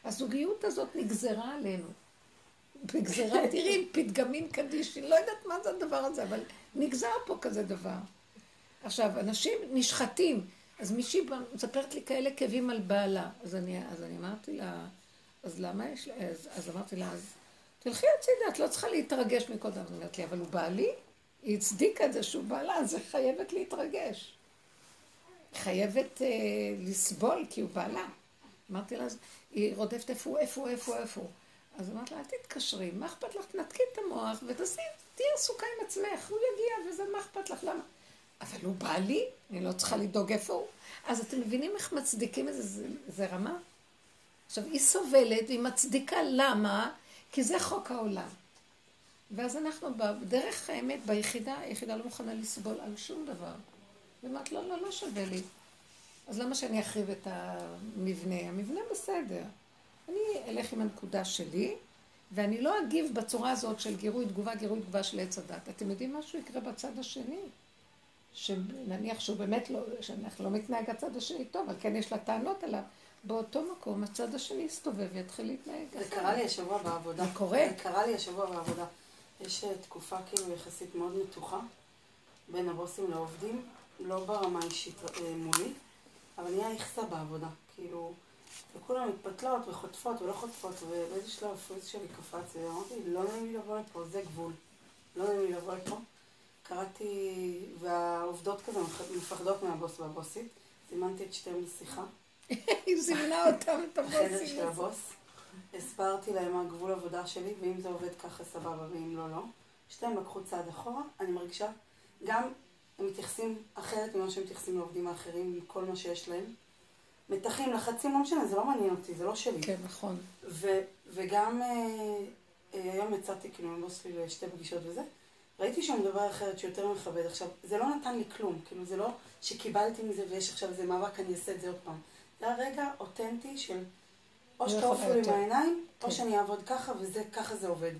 הזוגיות הזאת נגזרה עלינו. בגזרה, [laughs] תראי, פתגמין קדישין, לא יודעת מה זה הדבר הזה, אבל נגזר פה כזה דבר. עכשיו, אנשים נשחטים. אז מישהי מספרת לי כאלה כאבים על בעלה. אז אני, אז אני אמרתי לה, אז למה יש לה, אז, אז אמרתי לה, אז תלכי הצידה, את לא צריכה להתרגש מכל דבר. אומרת לי, אבל הוא בעלי? היא הצדיקה את זה שהוא בעלה, אז היא חייבת להתרגש. חייבת אה, לסבול כי הוא בעלה. אמרתי לה, אז היא רודפת איפה הוא, איפה הוא, איפה איפה. אז אמרתי לה, אל תתקשרי, מה אכפת לך? תנתקי את המוח ותעשי, תהיי עסוקה עם עצמך, הוא יגיע וזה, מה אכפת לך? למה? אבל הוא בעלי, אני לא צריכה לדאוג איפה הוא. אז אתם מבינים איך מצדיקים את זה? זה, זה רמה? עכשיו, היא סובלת והיא מצדיקה למה? כי זה חוק העולם. ואז אנחנו בדרך האמת, ביחידה, היחידה לא מוכנה לסבול על שום דבר. ואומרת, לא, לא, לא שווה לי. אז למה שאני אחריב את המבנה? המבנה בסדר. אני אלך עם הנקודה שלי, ואני לא אגיב בצורה הזאת של גירוי תגובה, גירוי תגובה של עץ הדת. אתם יודעים משהו יקרה בצד השני? שנניח שהוא באמת לא, שאנחנו לא מתנהג הצד השני טוב, אבל כן יש לה טענות עליו. באותו מקום הצד השני יסתובב ויתחיל להתנהג. זה. קרה לי השבוע בעבודה. זה קורה? זה קרה לי השבוע בעבודה. יש אה, תקופה כאילו יחסית מאוד מתוחה בין הבוסים לעובדים, לא ברמה האישית אה, מולי, אבל נהיה איכסה בעבודה. כאילו, וכולם מתפתלות וחוטפות ולא חוטפות, ובאיזה שלב הפריז שלי קפץ, ואמרתי, לא נעים לי לבוא לפה, זה גבול. לא נעים לי לבוא לפה. קראתי, והעובדות כזה מפח- מפחדות מהבוס והבוסית. זימנתי את שתיהם לשיחה. [laughs] היא זימנה אותם, את הבוסים. של הבוס. הסברתי להם מה גבול עבודה שלי, ואם זה עובד ככה סבבה, ואם לא, לא. שתיהם לקחו צעד אחורה. אני מרגישה, גם הם מתייחסים אחרת ממה שהם מתייחסים לעובדים האחרים, עם כל מה שיש להם. מתחים, לחצים, לא משנה, זה לא מעניין אותי, זה לא שלי. כן, נכון. ו- וגם אה, אה, היום יצאתי כאילו עם בוס שלי לשתי פגישות וזה, ראיתי שהוא מדבר אחרת שיותר מכבד. עכשיו, זה לא נתן לי כלום, כאילו זה לא שקיבלתי מזה ויש עכשיו איזה מאבק, אני אעשה את זה עוד פעם. זה היה רגע אותנטי של או לא שתעופו לי. מהעיניים, או כן. שאני אעבוד ככה וזה, ככה זה עובד.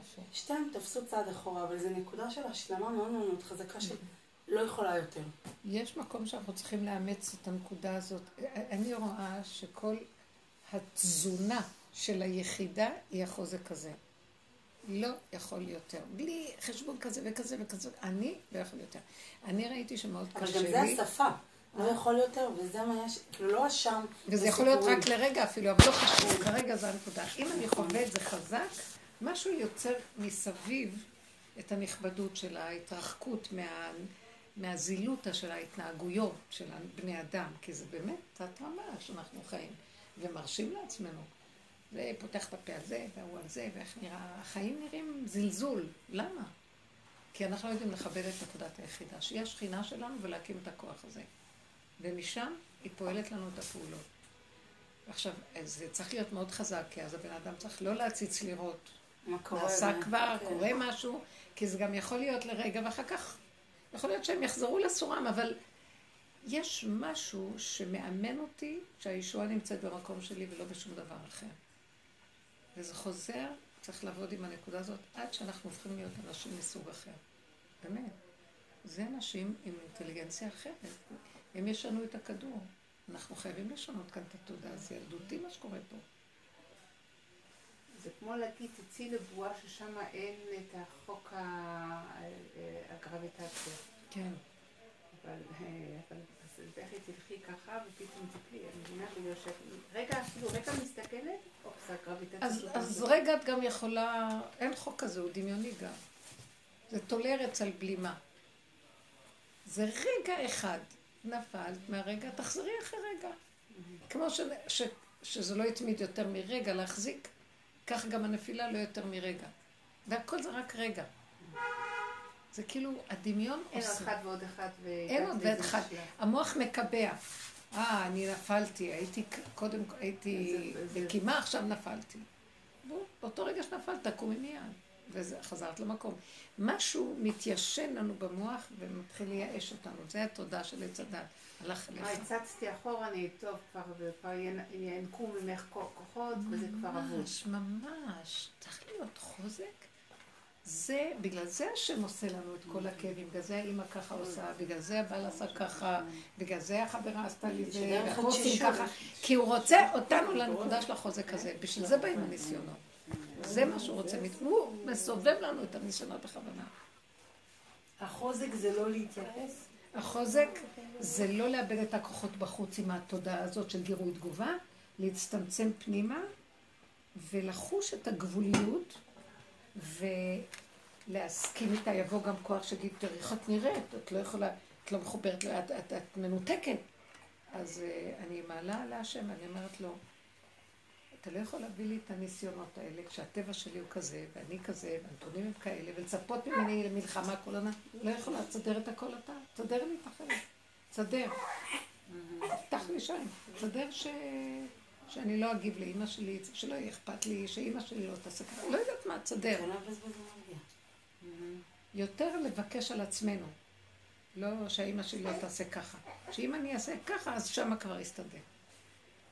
יפה. שתיהם תפסו צעד אחורה, אבל זו נקודה של השלמה מאוד מאוד חזקה של לא יכולה יותר. יש מקום שאנחנו צריכים לאמץ את הנקודה הזאת. אני רואה שכל התזונה של היחידה היא החוזק הזה. לא יכול יותר. בלי חשבון כזה וכזה וכזה. אני לא יכול יותר. אני ראיתי שמאוד אבל קשה גם לי. זה השפה. לא יכול יותר, וזה מה יש, כאילו לא אשם. וזה יכול להיות. רק לרגע אפילו, אבל לא חשוב, כרגע זו הנקודה. אם אני חווה את זה חזק, משהו יוצר מסביב את הנכבדות של ההתרחקות מה, מהזילותא של ההתנהגויות של בני אדם, כי זה באמת תת-רמה שאנחנו חיים, ומרשים לעצמנו. זה פותח את הפה על זה, והוא על זה, ואיך נראה, החיים נראים זלזול. למה? כי אנחנו לא יודעים לכבד את נקודת היחידה, שהיא השכינה שלנו ולהקים את הכוח הזה. ומשם היא פועלת לנו את הפעולות. עכשיו, זה צריך להיות מאוד חזק, כי אז הבן אדם צריך לא להציץ לראות. מה קורה? נעשה ו- כבר, כן. קורה משהו, כי זה גם יכול להיות לרגע, ואחר כך יכול להיות שהם יחזרו לסורם, אבל יש משהו שמאמן אותי שהישועה נמצאת במקום שלי ולא בשום דבר אחר. וזה חוזר, צריך לעבוד עם הנקודה הזאת עד שאנחנו הופכים להיות אנשים מסוג אחר. באמת. זה אנשים עם אינטליגנציה אחרת. הם ישנו את הכדור. אנחנו חייבים לשנות כאן את התודעה, זה ילדותי מה שקורה פה. זה כמו להגיד, תצאי לבועה ששם אין את החוק ה- אה, הגרביטציה. כן. אבל, אה, אבל אז לכי תלכי ככה ופתאום תפלי, אני מבינה בגלל ש... רגע, אפילו רגע מסתכלת, אופס, הגרביטציה. אז, זה- רגע את גם יכולה, אין חוק כזה, הוא דמיוני גם. זה טולרץ על בלימה. זה רגע אחד, נפלת מהרגע, תחזרי אחרי רגע. כמו ש, ש, שזה לא יתמיד יותר מרגע להחזיק, כך גם הנפילה לא יותר מרגע. והכל זה רק רגע. זה כאילו, הדמיון אין עושה. אחד ועוד אחד. אין עוד ועוד אחד. המוח מקבע. אה, אני נפלתי, הייתי קודם, הייתי בקימה, עכשיו נפלתי. בוא, באותו רגע שנפלת, תקומי מיד. וחזרת למקום. משהו מתיישן לנו במוח ומתחיל לייאש אותנו. זה התודה של עץ הדת. הלך אליך. הצצתי אחורה, אני טוב, כבר כבר ינ- ינקו ממך כו- כוחות, וזה כבר אבוד. ממש, ממש. צריך להיות חוזק. זה, בגלל זה השם עושה לנו את כל הכאבים, בגלל זה האימא ככה עושה, בגלל זה הבעל עשה ככה, בגלל זה החברה עשתה לי זה, התשישות. ככה, כי הוא רוצה אותנו לנקודה של החוזק הזה, בשביל זה באים הניסיונות. זה מה שהוא רוצה, הוא מסובב לנו את הניסיונות בכוונה. החוזק זה לא להתייחס? החוזק זה לא לאבד את הכוחות בחוץ עם התודעה הזאת של גירוי תגובה, להצטמצם פנימה ולחוש את הגבוליות ולהסכים איתה. יבוא גם כוח שיגיד, תראי איך את נראית, את לא יכולה, את לא מחוברת, את, את, את מנותקת. אז uh, אני מעלה להשם, אני אומרת לו, אתה לא יכול להביא לי את הניסיונות האלה כשהטבע שלי הוא כזה, ואני כזה, והנתונים הם כאלה, ולצפות ממני למלחמה כל עונה, לא יכולה, תסדר את הכל אתה, תסדר לי את החלק, תסדר. תפתח לי שם, תסדר ש... שאני לא אגיב לאימא שלי, שלא יהיה אכפת לי, שאימא שלי לא תעשה ככה, לא יודעת מה, תסדר. זה מרגיע. יותר לבקש על עצמנו, לא שהאימא שלי לא תעשה ככה. שאם אני אעשה ככה, אז שמה כבר יסתדר.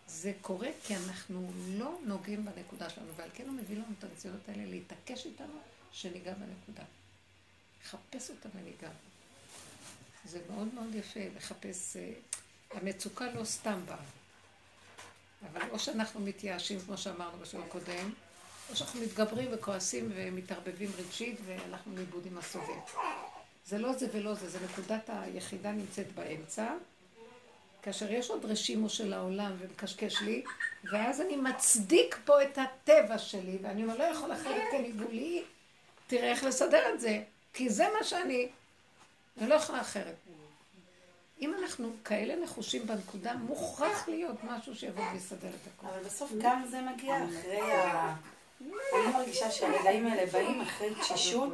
זה קורה כי אנחנו לא נוגעים בנקודה שלנו, ועל כן הוא מביא לנו את הניסיונות האלה להתעקש איתנו, שניגע בנקודה. לחפש אותה וניגע. זה מאוד מאוד יפה לחפש, אה, המצוקה לא סתם באה. אבל או שאנחנו מתייאשים, כמו שאמרנו בשיעור הקודם, או שאנחנו מתגברים וכועסים ומתערבבים רגשית והלכנו לאיבוד עם הסובב. זה לא זה ולא זה, זה נקודת היחידה נמצאת באמצע, כאשר יש עוד רשימו של העולם ומקשקש לי, ואז אני מצדיק פה את הטבע שלי, ואני אומר, לא יכול אחרת כי אני גבולי, תראה איך לסדר את זה, כי זה מה שאני, אני לא יכולה אחרת. אם אנחנו כאלה נחושים בנקודה, מוכרח להיות משהו שיבוא ויסדר את הכול. אבל בסוף גם זה מגיע אחרי ה... אני מרגישה שהרגעים האלה באים אחרי תשישות.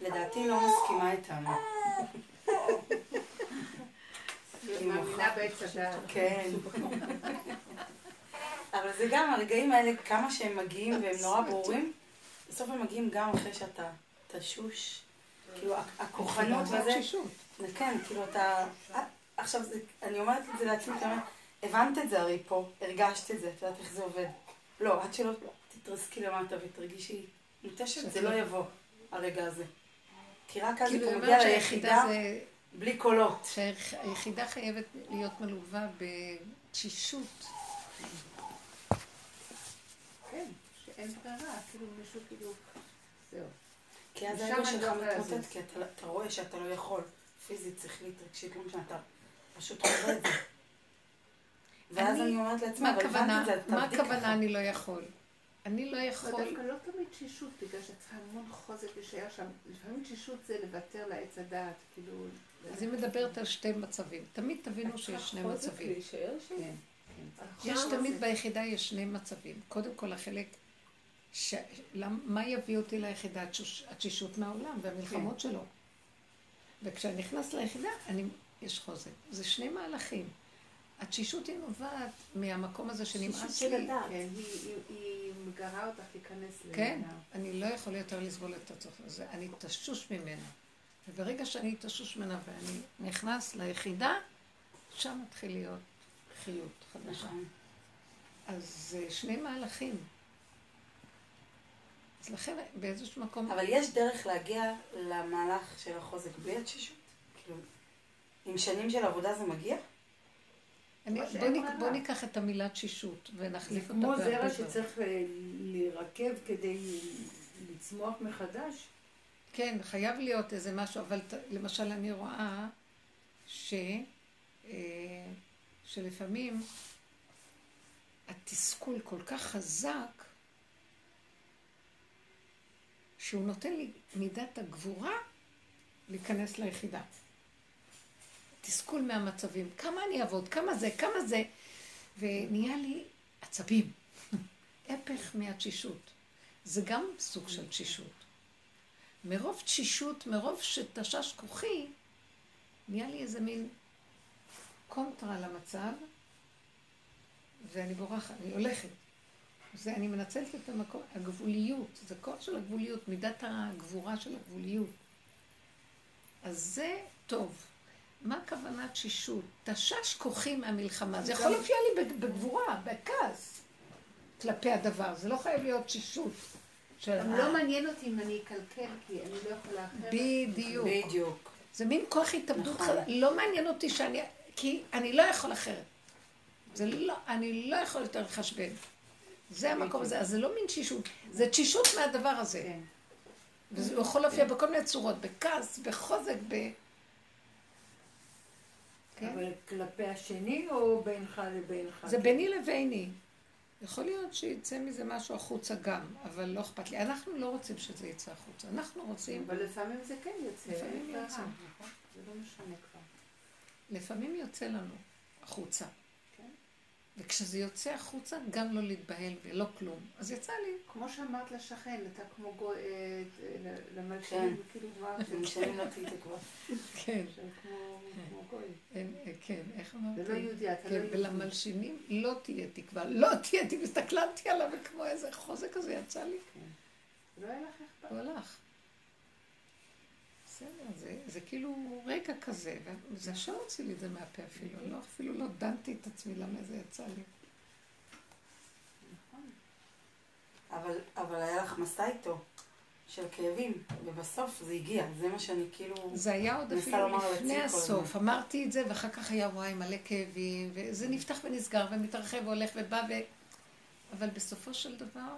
לדעתי לא מסכימה איתנו. היא מאמינה בעץ הדעת. כן. אבל זה גם הרגעים האלה, כמה שהם מגיעים והם נורא ברורים, בסוף הם מגיעים גם אחרי שאתה תשוש. כאילו, הכוחנות זה וזה. כן, כאילו אתה... עכשיו, זה, אני אומרת את זה לעצמי, כי אני אומרת, הבנת את זה הרי פה, הרגשת את זה, את יודעת איך זה עובד. לא, עד שלא תתרסקי למטה ותרגישי מותשת, זה לא יבוא, הרגע הזה. כי רק אז אתה היא מגיע ליחידה. בלי קולות. שהיחידה חייבת להיות מלווה בתשישות. כן, שאין ברירה, כאילו מישהו כאילו... זהו. כי אז האגו אני שלך לא מתמוטט. כי אתה, אתה רואה שאתה לא יכול, פיזית, שכלית, רגשית, לא משנה, אתה פשוט חווה את זה. ואז אני- אני אומרת לעצמי, מה אבל הבנתי? את זה, מה. הכוונה אני לא יכול? אני לא יכול... דווקא לא תמיד תשישות, בגלל שאת צריכה המון חוזק להישאר שם. לפעמים תשישות זה לוותר לעץ הדעת, כאילו... אז היא מדברת על שתי מצבים. תמיד תבינו שיש שני חוזק מצבים. להישאר שם? כן, כן. יש תמיד ביחידה יש שני מצבים. קודם כל החלק, ש... למ... מה יביא אותי ליחידה? התשוש- התשישות מהעולם והמלחמות שלו. וכשאני נכנס ליחידה, אני... יש חוזק. זה שני מהלכים. התשישות היא נובעת מהמקום הזה שנמאס של לי. הדעת. כן, היא- היא- היא מגרה אותך להיכנס כן, לעינה. אני לא יכול יותר לסבול את הצורך הזה, אני תשוש ממנה. וברגע שאני תשוש ממנה ואני נכנס ליחידה, שם מתחיל להיות חיות חדשה. נכון. אז זה שני מהלכים. אז לכן באיזשהו מקום, אבל יש דרך להגיע למהלך של החוזק בלי התשישות? כאילו, עם שנים של עבודה זה מגיע? אני, כמו בוא, נק. בוא ניקח את המילה תשישות זה ונחליף אותה כמו בהרבה זרע. שצריך אה, להירקב כדי לצמוח מחדש. כן, חייב להיות איזה משהו, אבל למשל אני רואה ש... אה, שלפעמים התסכול כל כך חזק, שהוא נותן לי מידת הגבורה להיכנס ליחידה. תסכול מהמצבים, כמה אני אעבוד, כמה זה, כמה זה, ונהיה לי עצבים. [laughs] הפך מהתשישות. זה גם סוג של תשישות. מרוב תשישות, מרוב שתשש כוחי, נהיה לי איזה מין קונטרה למצב, ואני בורחת, אני הולכת. זה, אני מנצלת את המקום, הגבוליות, זה כוח של הגבוליות, מידת הגבורה של הגבוליות. אז זה טוב. מה הכוונה תשישות? תשש כוחי מהמלחמה. זה יכול להופיע לי בגבורה, בכעס, כלפי הדבר. זה לא חייב להיות גם לא מעניין אותי אם אני אקלקל, כי אני לא יכולה אחרת. בדיוק. בדיוק. זה מין כוח התאבדות נכון. לא מעניין אותי שאני... כי אני לא יכול אחרת. זה לא... אני לא יכול יותר לחשבן. זה המקום הזה. אז זה לא מין תשישות. זה תשישות מהדבר הזה. כן. וזה יכול להופיע בכל מיני צורות. בכעס, בחוזק, ב... כן? אבל כלפי השני או בינך לבינך? זה ביני לביני. יכול להיות שיצא מזה משהו החוצה גם, אבל לא אכפת לי. אנחנו לא רוצים שזה יצא החוצה. אנחנו רוצים... אבל לפעמים זה כן יוצא, לפעמים יוצא. נכון? זה לא משנה כבר. לפעמים יוצא לנו החוצה. כן. וכשזה יוצא החוצה, גם לא להתבהל ולא כלום. אז יצא לי. כמו שאמרת לשכן, אתה כמו גוי, אה, אה, כן. למלשינים, כאילו דבר עם שנים לא תהיי תקווה. [laughs] כן. כמו גוי. אין, אה, כן, איך אמרתי? זה לא יהודי, אתה לא כן, יהודי. ולמלשינים לא תהיה תקווה. לא תהיה תקווה. הסתכלתי עליו וכמו איזה חוזק כזה יצא לי. לא היה לך אכפת. הוא הלך. בסדר, זה, זה כאילו רגע כזה, וזה השם הוציא לי את זה מהפה אפילו, לא, אפילו לא דנתי את עצמי למה זה יצא לי. אבל, אבל היה לך מסע איתו של כאבים, ובסוף זה הגיע, זה מה שאני כאילו... זה היה עוד אפילו לפני הסוף, הזמן. אמרתי את זה, ואחר כך היה וואי מלא כאבים, וזה נפתח ונסגר, ומתרחב והולך ובא, ו... אבל בסופו של דבר,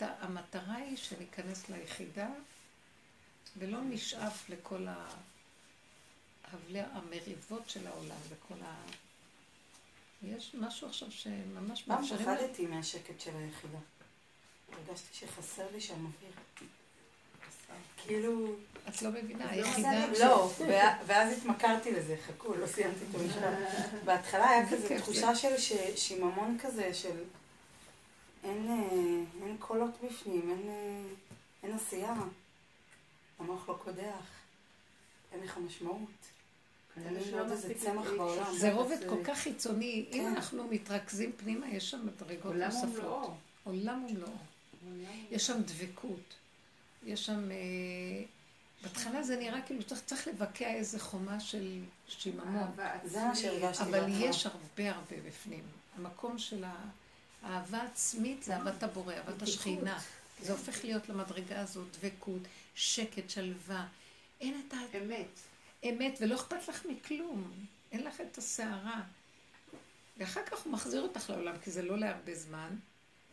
המטרה היא שניכנס ליחידה, ולא נשאף לכל ה... הבלי המריבות של העולם וכל ה... יש משהו עכשיו שממש פעם פחדתי מהשקט של היחידה. הרגשתי שחסר לי שם אוויר. כאילו... את לא מבינה, לא היחידה... לא, ואז התמכרתי לזה, חכו, לא סיימתי את המשפט. בהתחלה היה זה כזה תחושה של שיממון כזה, של אין, אה, קולות בפנים, אין, אה, אין עשייה, המוח לא קודח, אין לך משמעות. לי- בעולם. זה אז, רובד כל כך חיצוני. אם כן. אנחנו מתרכזים פנימה, יש שם מדרגות נוספות. עולם ומלואו. יש שם דבקות. יש שם... אה, בהתחלה זה נראה כאילו צריך, לבקע איזה חומה של שיממון. זה מה עצמית. שהרגשתי אבל. יש הרבה הרבה בפנים. המקום של האהבה העצמית זה אהבת הבורא, אהבת השכינה. זה הופך להיות למדרגה הזאת דבקות, שקט, שלווה. אין את אמת. האמת, ולא אכפת לך מכלום. אין לך את הסערה. ואחר כך הוא מחזיר אותך לעולם, כי זה לא להרבה זמן,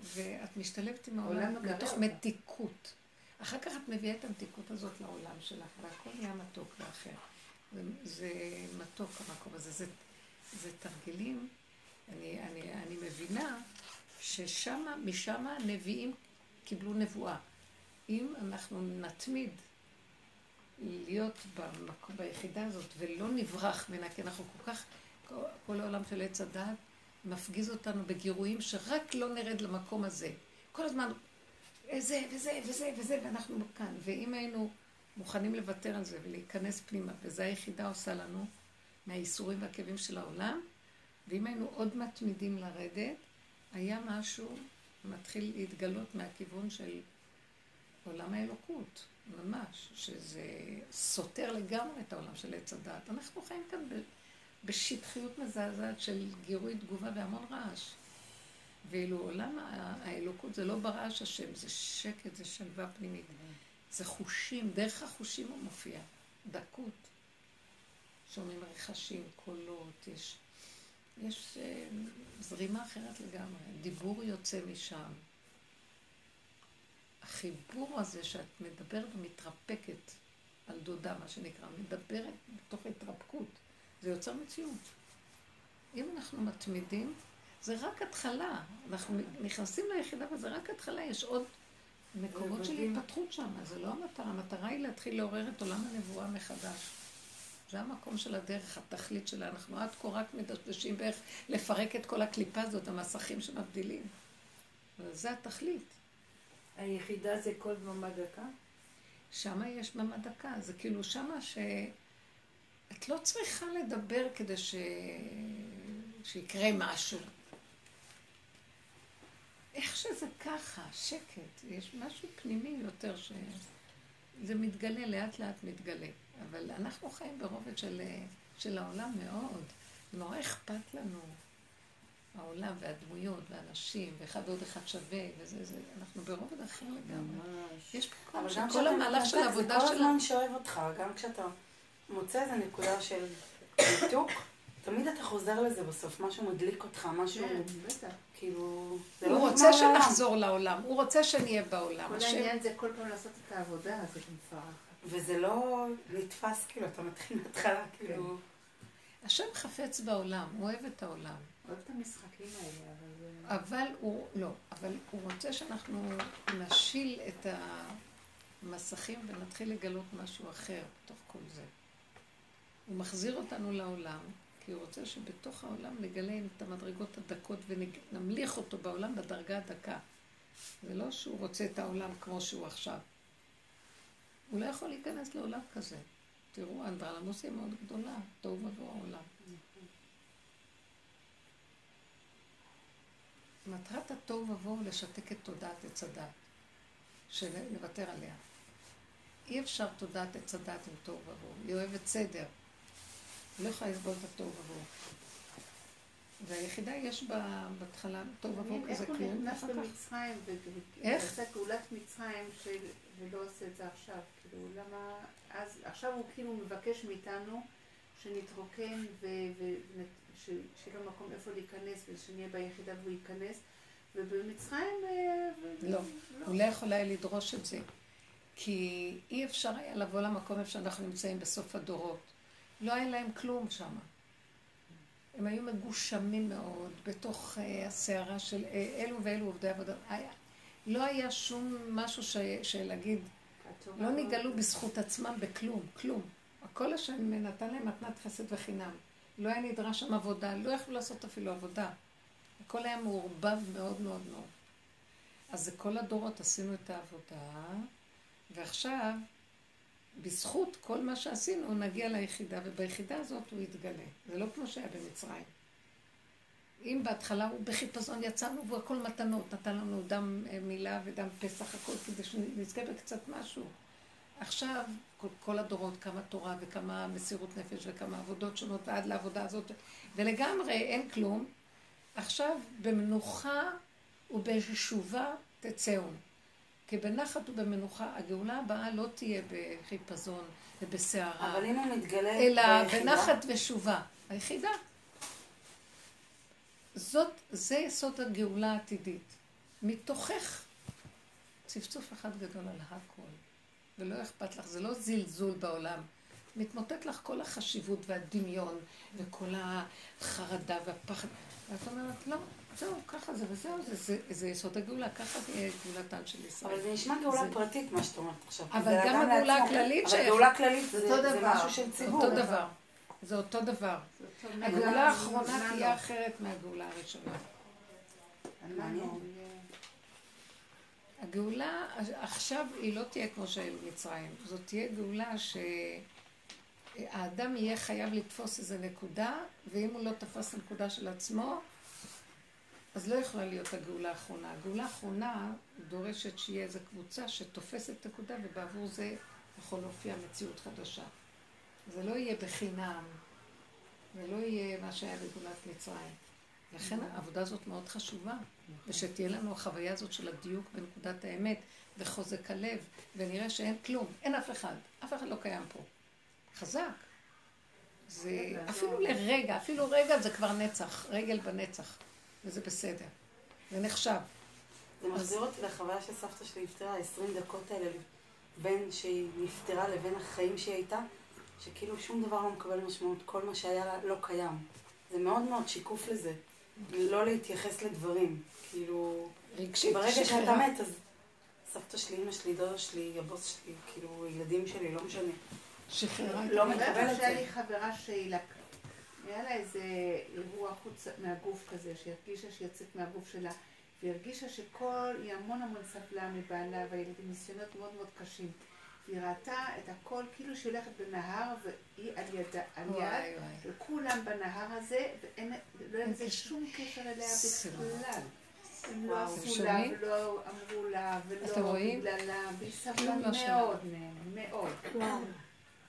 ואת משתלבת עם העולם מתוך. מתיקות. אחר כך את מביאה את המתיקות הזאת לעולם שלך, והכל נהיה מתוק ואחר. זה, זה מתוק המקום הזה. זה, זה תרגילים. אני, אני, אני מבינה ששם, משם הנביאים קיבלו נבואה. אם אנחנו נתמיד להיות במקום, ביחידה הזאת ולא נברח ממנה, כי אנחנו כל כך, כל, העולם של עץ הדת מפגיז אותנו בגירויים שרק לא נרד למקום הזה. כל הזמן, זה וזה וזה וזה, ואנחנו כאן. ואם היינו מוכנים לוותר על זה ולהיכנס פנימה, וזו היחידה עושה לנו מהייסורים והכאבים של העולם, ואם היינו עוד מתמידים לרדת, היה משהו מתחיל להתגלות מהכיוון של עולם האלוקות, ממש, שזה סותר לגמרי את העולם של עץ הדעת. אנחנו חיים כאן בשטחיות מזעזעת של גירוי תגובה והמון רעש. ואילו עולם האלוקות זה לא ברעש השם, זה שקט, זה שלווה פנימית. זה חושים, דרך החושים הוא מופיע. דקות. שומעים רכשים, קולות, יש, יש אה, זרימה אחרת לגמרי. דיבור יוצא משם. החיבור הזה שאת מדברת ומתרפקת על דודה, מה שנקרא, מדברת בתוך התרפקות, זה יוצר מציאות. אם אנחנו מתמידים, זה רק התחלה. אנחנו נכנסים ליחידה וזה רק התחלה, יש עוד מקומות של. התפתחות שם, זה לא המטרה. המטרה היא להתחיל לעורר את עולם הנבואה מחדש. זה המקום של הדרך, התכלית שלה. אנחנו עד כה רק מדשדשים באיך לפרק את כל הקליפה הזאת, המסכים שמבדילים. אבל זה התכלית. היחידה זה כל דממה דקה? שם יש במה דקה, זה כאילו שמה. את לא צריכה לדבר כדי ש... שיקרה משהו. איך שזה ככה, שקט, יש משהו פנימי יותר ש... זה מתגלה, לאט לאט מתגלה. אבל אנחנו חיים ברובד של, של העולם מאוד. נורא אכפת לנו העולם והדמויות והאנשים, ואחד ועוד אחד שווה, וזה, זה, אנחנו ברובד אחר לגמרי. ממש. יש מקום שכל המהלך של העבודה זה כל שלנו... הזמן שואב אותך, גם כשאתה מוצא איזה נקודה של ניתוק, תמיד אתה חוזר לזה בסוף, משהו מדליק אותך, משהו, כן, בטח. כאילו, זה הוא לא רוצה. שנחזור לעולם, הוא רוצה שנהיה בעולם. כל השם, העניין זה כל פעם לעשות את העבודה הזאת מפרחת. וזה לא נתפס, כאילו, אתה מתחיל מההתחלה, כאילו, השם חפץ בעולם, הוא אוהב את העולם. אוהב את המשחקים האלה, אבל זה... אבל הוא, לא, אבל הוא רוצה שאנחנו נשיל את המסכים ונתחיל לגלות משהו אחר בתוך כל זה. הוא מחזיר אותנו לעולם, כי הוא רוצה שבתוך העולם נגלה את המדרגות הדקות ונמליך אותו בעולם בדרגה הדקה. זה לא שהוא רוצה את העולם כמו שהוא עכשיו. הוא לא יכול להיכנס לעולם כזה. תראו, האנדרלמוסיה מאוד גדולה, תוהו ובוהו העולם. מטרת התוהו ובוהו לשתק את תודעת עץ הדת, שנוותר עליה. אי אפשר תודעת עץ הדת עם תוהו ובוהו, היא אוהבת סדר. היא לא יכולה לסבול את התוהו ובוהו. והיחידה יש בה בהתחלה תוהו ובוהו כזה איך הוא נכנס במצרים ו- איך? ועשה פעולת מצרים של- ולא עושה את זה עכשיו. כאילו, למה... אז עכשיו הוא כאילו מבקש מאיתנו שנתרוקן ושיהיה לו מקום איפה להיכנס ושנהיה ביחידה והוא ייכנס. ובמצרים... אה, ו- לא, הוא לא יכול היה לדרוש את זה. כי אי אפשר היה לבוא למקום איפה שאנחנו נמצאים בסוף הדורות. לא היה להם כלום שם. הם היו מגושמים מאוד בתוך אה, הסערה של אה, אלו ואלו עובדי עבודה. לא היה שום משהו ש, שלהגיד, התורה לא נגאלו בזכות עצמם בכלום, כלום. הכל השם נתן להם מתנת חסד וחינם. לא היה נדרש שם עבודה, לא יכלו לעשות אפילו עבודה. הכל היה מעורבב מאוד מאוד מאוד. אז כל הדורות עשינו את העבודה, ועכשיו, בזכות כל מה שעשינו, נגיע ליחידה, וביחידה הזאת הוא יתגלה. זה לא כמו שהיה במצרים. אם בהתחלה הוא בחיפזון יצאנו והוא הכל מתנות, נתן לנו דם אה, מילה ודם פסח, הכל כדי שנזכה בקצת משהו. עכשיו, כל, כל הדורות, כמה תורה וכמה מסירות נפש וכמה עבודות שונות ועד לעבודה הזאת, ולגמרי אין כלום. עכשיו, במנוחה ובשובה תצאו. כי בנחת ובמנוחה, הגאולה הבאה לא תהיה בחיפזון ובסערה, אבל אם הוא מתגלה אלא ביחידה, בנחת ושובה. היחידה. זאת, זה יסוד הגאולה העתידית. מתוכך צפצוף אחד גדול על הכל. ולא אכפת לך, זה לא זלזול בעולם. מתמוטט לך כל החשיבות והדמיון וכל החרדה והפחד. ואת אומרת, לא, זהו, ככה זה וזהו, זה, זה, זה יסוד הגאולה, ככה זה יהיה גאולתן של ישראל. אבל זה נשמע גאולה זה- פרטית, מה שאת אומרת עכשיו. אבל זה גם הגאולה. הכללית אבל שייכת. גאולה כללית זה זה דבר. משהו של ציבור. אותו דבר. זה אותו דבר. הגאולה האחרונה תהיה לא? אחרת מהגאולה הראשונה. הגאולה עכשיו היא לא תהיה כמו של מצרים, זאת תהיה גאולה שהאדם יהיה חייב לתפוס איזה נקודה, ואם הוא לא תפס את הנקודה של עצמו, אז לא יכולה להיות הגאולה האחרונה. הגאולה האחרונה דורשת שיהיה איזו קבוצה שתופסת נקודה, ובעבור זה יכול להופיע מציאות חדשה. זה לא יהיה בחינם, זה לא יהיה מה שהיה בגאולת מצרים. לכן העבודה הזאת מאוד חשובה, ושתהיה לנו החוויה הזאת של הדיוק בנקודת האמת, וחוזק הלב, ונראה שאין כלום, אין אף אחד, אף אחד לא קיים פה. חזק. זה אפילו לרגע, אפילו רגע זה כבר נצח, רגל בנצח, וזה בסדר. זה נחשב. זה מחזיר אותי לחוויה שסבתא שלי נפטרה, 20 דקות האלה בין שהיא נפטרה לבין החיים שהיא הייתה, שכאילו שום דבר לא מקבל משמעות, כל מה שהיה לה לא קיים. זה מאוד מאוד שיקוף לזה, לא להתייחס לדברים. כאילו, רגשית, ברגע שאתה. מת, אז סבתא שלי, אמא שלי, דודה שלי, הבוס שלי, כאילו, ילדים שלי, לא משנה. שחררה. לא הרגע. מקבל את זה. לי חברה שהיא לק... היה לה איזה אירוע חוץ מהגוף כזה, שהיא הרגישה שהיא יוצאת מהגוף שלה, והיא הרגישה שכל, היא המון המון סבלה מבעלה והילדים ניסיונות מאוד מאוד קשים. והיא ראתה את הכל כאילו שהיא הולכת בנהר והיא על ידה, על יד. וכולם בנהר הזה, ואין לא לזה איזה שום קשר אליה לא. בכלל. הם לא. עשו לה? ולא אמרו לה ולא? בגללה, והיא סבלה לא. מאוד מהם, מאוד.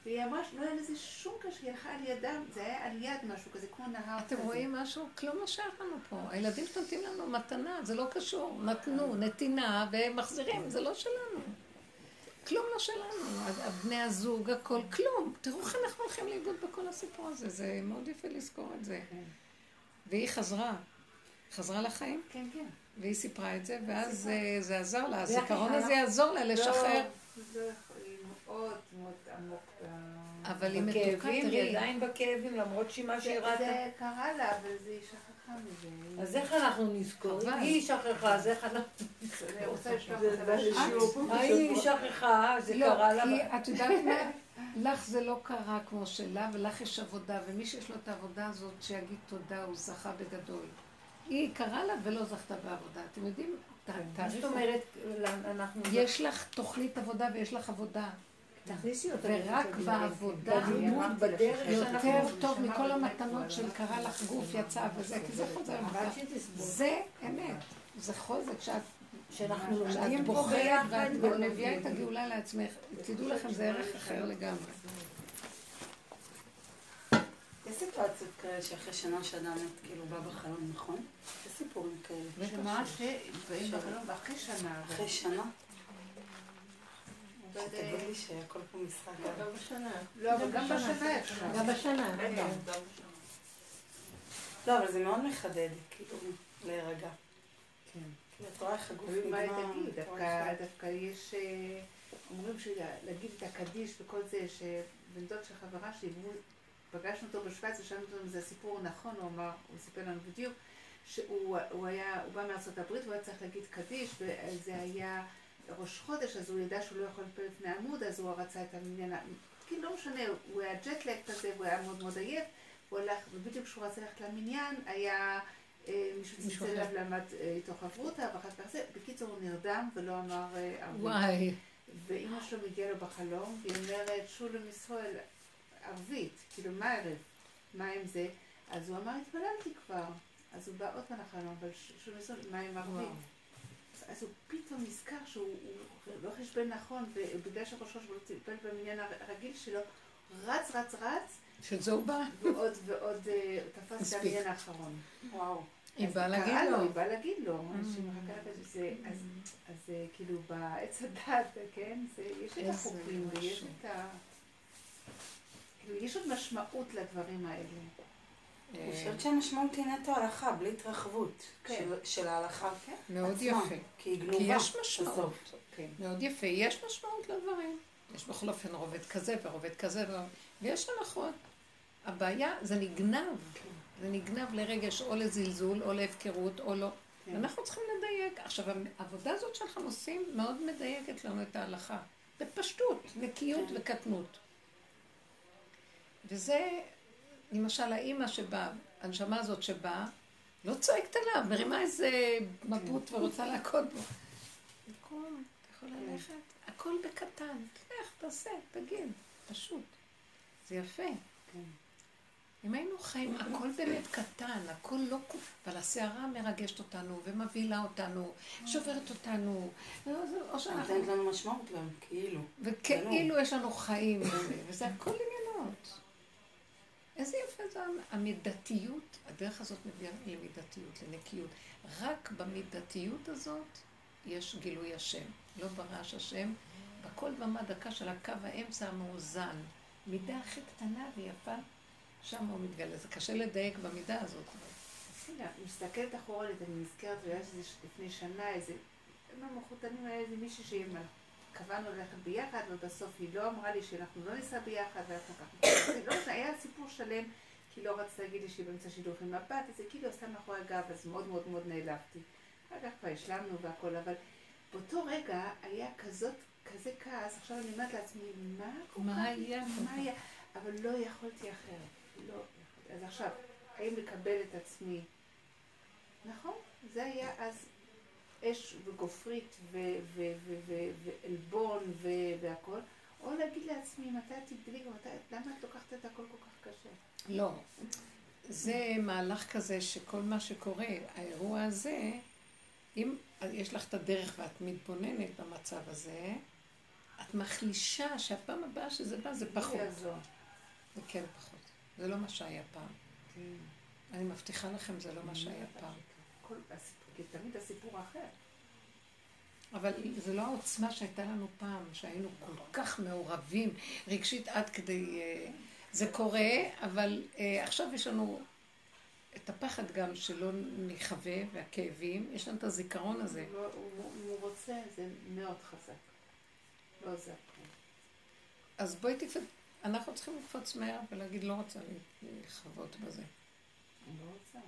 והיא אמרה שלא היה לזה שום קשר, היא הלכה על ידם, זה היה על יד משהו כזה, כמו נהר כזה. אתם רואים משהו? כלום לא שייך לנו פה. הילדים נותנים לנו מתנה, זה לא קשור. נתנו, נתינה, והם מחזירים, זה לא שלנו. כלום לא שלנו. הבני הזוג, הכל, כלום. תראו איך אנחנו הולכים לאיבוד בכל הסיפור הזה. זה מאוד יפה לזכור את זה. כן. והיא חזרה. חזרה לחיים, כן, כן. והיא סיפרה את זה, ואז אה, זה עזר לה. הזיכרון הזה יעזור לה לשחרר. לא, זה מאוד מאוד עמוק. ב- אבל היא מתוקה, בכאבים, היא תראי. עדיין בכאבים, למרות שהיא מה שהיא ראתה. זה קרה לה, אבל זה מזה. אז איך אנחנו נזכור? היא שכחה, אז איך אנחנו... לשיעור. היא שכחה, זה לא, קרה לה. כי את יודעת מה? לך זה לא קרה כמו שלה, ולך יש עבודה, ומי שיש לו את העבודה הזאת, שיגיד תודה, הוא זכה בגדול. היא קרה לה ולא זכתה בעבודה. אתם יודעים, מה. זאת אומרת, אנחנו... יש לך תוכנית עבודה ויש לך עבודה. תכניסי אותה. ורק בעבודה. יותר טוב מכל המתנות של קרה לך גוף יצא וזה, כי זה חוזר לך. זה אמת. זה חוזק שאת שאנחנו שאת לומדים בוחרת ואת. מביאה את הגאולה לעצמך. תדעו לכם, זה ערך אחר לגמרי. יש סיטואציות כאלה שאחרי שנה שאדם מת, כאילו בא בחלום, נכון? יש סיפורים כאלה. שמעת שבאים בחלום ואחרי שנה, אחרי שנה, אבל, אה, שתגיד לי שהכל פה משחק. גם בשנה. לא, אבל גם בשנה אפשר. גם בשנה. לא, אבל זה מאוד מחדד, כאילו, להירגע. כן. כאילו, את רואה איך הגוף נגמר. תגיד, דווקא, יש, אה, אומרים שלהגיד את הקדיש וכל זה, שבן דוד של חברה שלי, פגשנו אותו בשוויץ, ושאלנו אותו אם זה סיפור נכון, הוא אמר, הוא סיפר לנו בדיוק, שהוא הוא היה, הוא בא מארצות הברית, והוא היה צריך להגיד קדיש, וזה היה ראש חודש, אז הוא ידע שהוא לא יכול לפעול לפני עמוד, אז הוא רצה את המניין, ה- כאילו לא משנה, הוא היה ג'טלג כזה, והוא היה מאוד מאוד עייף, הוא הלך, ובדיוק כשהוא רצה ללכת למניין, היה אה, מישהו צלצל אחר. אליו למד אה, איתו חברותא, ואחר כך זה, בקיצור הוא נרדם ולא אמר אה, ערבית. וואי, ואימא שלו מגיעה לו בחלום, והיא אומרת, שולם ישראל, ערבית, כאילו, מה ערב? מה עם זה? אז הוא אמר, התפללתי כבר. אז הוא בא עוד פעם לחלום, אבל שולם ישראל, מה עם ערבית? אז הוא פתאום נזכר שהוא הוא לא חשבן נכון, ובגלל שראש ראש לא טיפל במניין הרגיל שלו, רץ, רץ, רץ, שזה הוא בא. ועוד ועוד אה, תפס את. המניין האחרון. וואו. היא באה להגיד לו. היא באה להגיד לו, זה- אז אז אה, כאילו בעץ הדת, כן, יש את החוקים ויש. את ה... כאילו, יש עוד משמעות לדברים האלה. אני חושבת שהמשמעות היא נטו הלכה, בלי התרחבות כן. של- ההלכה מאוד עצמה. יפה. כי היא כי גנובה. יש משמעות. כן. מאוד יפה. יש משמעות לדברים. יש בכל אופן רובד כזה ורובד כזה, ויש הנחות. הבעיה, זה נגנב. זה נגנב לרגש או לזלזול, או להפקרות, או לא. כן. אנחנו צריכים לדייק. עכשיו, העבודה הזאת שאנחנו עושים מאוד מדייקת לנו את ההלכה. בפשטות, נקיות כן. וקטנות. וזה, למשל, האימא שבאה, הנשמה הזאת שבאה, לא צועקת עליו, מרימה איזה מבוט ורוצה להכות בו. קום, אתה יכול. ללכת? הכל בקטן. לך, תעשה, תגיד, פשוט. זה יפה. כן. אם היינו חיים, הכל באמת קטן, הכל לא... אבל הסערה מרגשת אותנו ומבהילה אותנו, שוברת אותנו, או שאנחנו... נותנת לנו משמעות גם, כאילו. וכאילו יש לנו חיים, וזה- וזה הכל עניינות. איזה יפה זה המידתיות, הדרך הזאת מביאה למידתיות, לנקיות. רק במידתיות הזאת יש גילוי השם, לא ברעש השם, בכל במה דקה של הקו האמצע המאוזן. מידה הכי קטנה ויפה, שם הוא מתגלה. זה קשה לדייק במידה הזאת. הנה, מסתכלת אחורנית, אני נזכרת, והיה שזה ש- לפני שנה, איזה... מהמחותנים היה איזה מישהי שאם קבענו ללכת ביחד, ובסוף היא לא אמרה לי שאנחנו לא ניסע ביחד, ואנחנו ככה... לא, זה היה סיפור שלם, כי לא רצתה להגיד לי שהיא באמצע שידוך עם הבת, אז זה כאילו עשתה מאחורי הגב, אז מאוד מאוד מאוד נעלבתי. אחר כך כבר השלמנו והכל, אבל באותו רגע היה כזאת, כזה כעס, עכשיו אני אומרת לעצמי, מה מה. היה מה? היה? אבל לא יכולתי אחרת. לא יכולתי. אז עכשיו, האם לקבל את עצמי? נכון, זה היה אז אש וגופרית ועלבון והכל, או להגיד לעצמי, מתי תגדלי ומתי, למה את לוקחת את הכל כל כך קשה? לא. זה מהלך כזה שכל מה שקורה, האירוע הזה, אם יש לך את הדרך ואת מתבוננת במצב הזה, את מחלישה שהפעם הבאה שזה בא זה פחות. זה כן פחות. זה לא מה שהיה פעם. אני מבטיחה לכם, זה לא מה שהיה פעם. כי תמיד הסיפור אחר. אבל זה לא העוצמה שהייתה לנו פעם, שהיינו כל כך מעורבים רגשית עד כדי... אה, זה קורה, אבל אה, עכשיו יש לנו את הפחד גם שלא נחווה, והכאבים, יש לנו את הזיכרון הזה. הוא לא- הוא- אם הוא רוצה, זה מאוד חזק. לא הכל. אז בואי תקפוץ, אנחנו צריכים לקפוץ מהר ולהגיד, לא רוצה לחוות בזה. אני לא רוצה.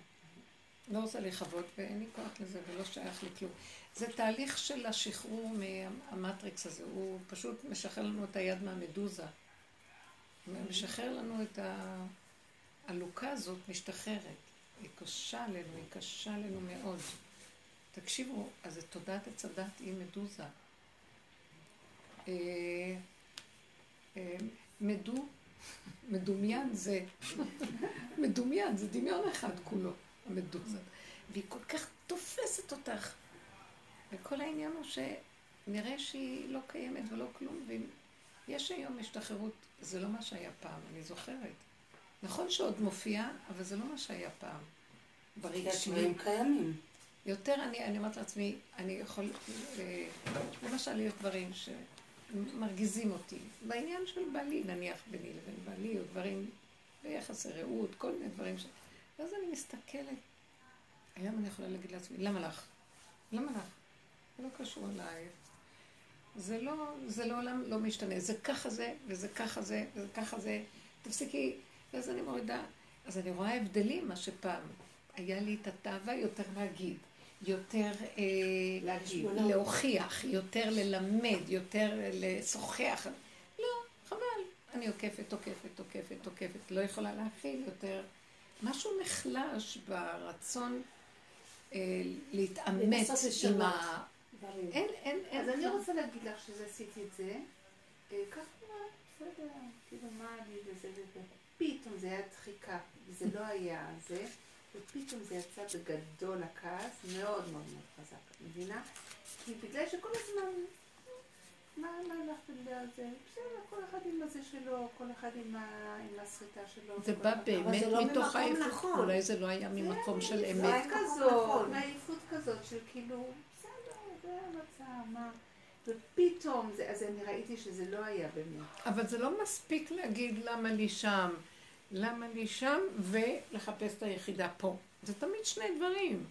לא רוצה לחוות ואין לי כוח לזה ולא שייך לי כלום. זה תהליך של השחרור מהמטריקס הזה, הוא פשוט משחרר לנו את היד מהמדוזה. משחרר לנו את ה... הלוקה הזאת משתחררת. היא קשה עלינו, היא קשה עלינו מאוד. תקשיבו, אז זה תודעת עץ הדת היא מדוזה. אה, אה, מדו, מדומיין זה, מדומיין, זה דמיון אחד כולו, המדוזה. והיא כל כך תופסת אותך. וכל העניין הוא שנראה שהיא לא קיימת ולא כלום, ויש היום השתחררות, זה לא מה שהיה פעם, אני זוכרת. נכון שעוד מופיע, אבל זה לא מה שהיה פעם. הדברים קיימים. יותר אני, אני אומרת לעצמי, אני יכול, אה, למשל יש דברים שמרגיזים אותי. בעניין של בעלי, נניח ביני לבין בעלי, או דברים ביחס לרעות, כל מיני דברים ש... ואז אני מסתכלת, היום אני יכולה להגיד לעצמי, למה לך? למה לך? זה לא קשור אלייך. זה לא, זה לעולם לא משתנה. זה ככה זה, וזה ככה זה, וזה ככה זה. תפסיקי. ואז אני מורידה. אז אני רואה הבדלים, מה שפעם היה לי את התאווה יותר להגיד, יותר אה, להגיד. להוכיח, יותר ללמד, יותר לשוחח. לא, חבל. אני עוקפת, עוקפת, עוקפת, עוקפת. לא יכולה להכיל יותר. משהו נחלש ברצון אה, לנסות עם. ה... אין, אין, אין. אז אני רוצה להגיד לך שעשיתי את זה, אה, ככה, בסדר, כאילו מה אני וזה וזה, פתאום זה היה דחיקה, זה לא היה זה, ופתאום זה יצא בגדול הכעס, מאוד מאוד מאוד חזק, מבינה? כי בגלל שכל הזמן, מה, לך ולזה, בסדר, כל אחד עם הזה שלו, כל אחד עם, הסריטה שלו. זה בא באמת זה לא מתוך ממקום העייפות. נכון. אולי זה לא היה ממקום של זה אמת. היה נכון. כזאת, מעייפות כזאת של כאילו, בסדר, זה המצב, מה... ופתאום, זה, אז אני ראיתי שזה לא היה באמת. אבל זה לא מספיק להגיד למה לי שם, למה לי שם, ולחפש את היחידה פה. זה תמיד שני דברים.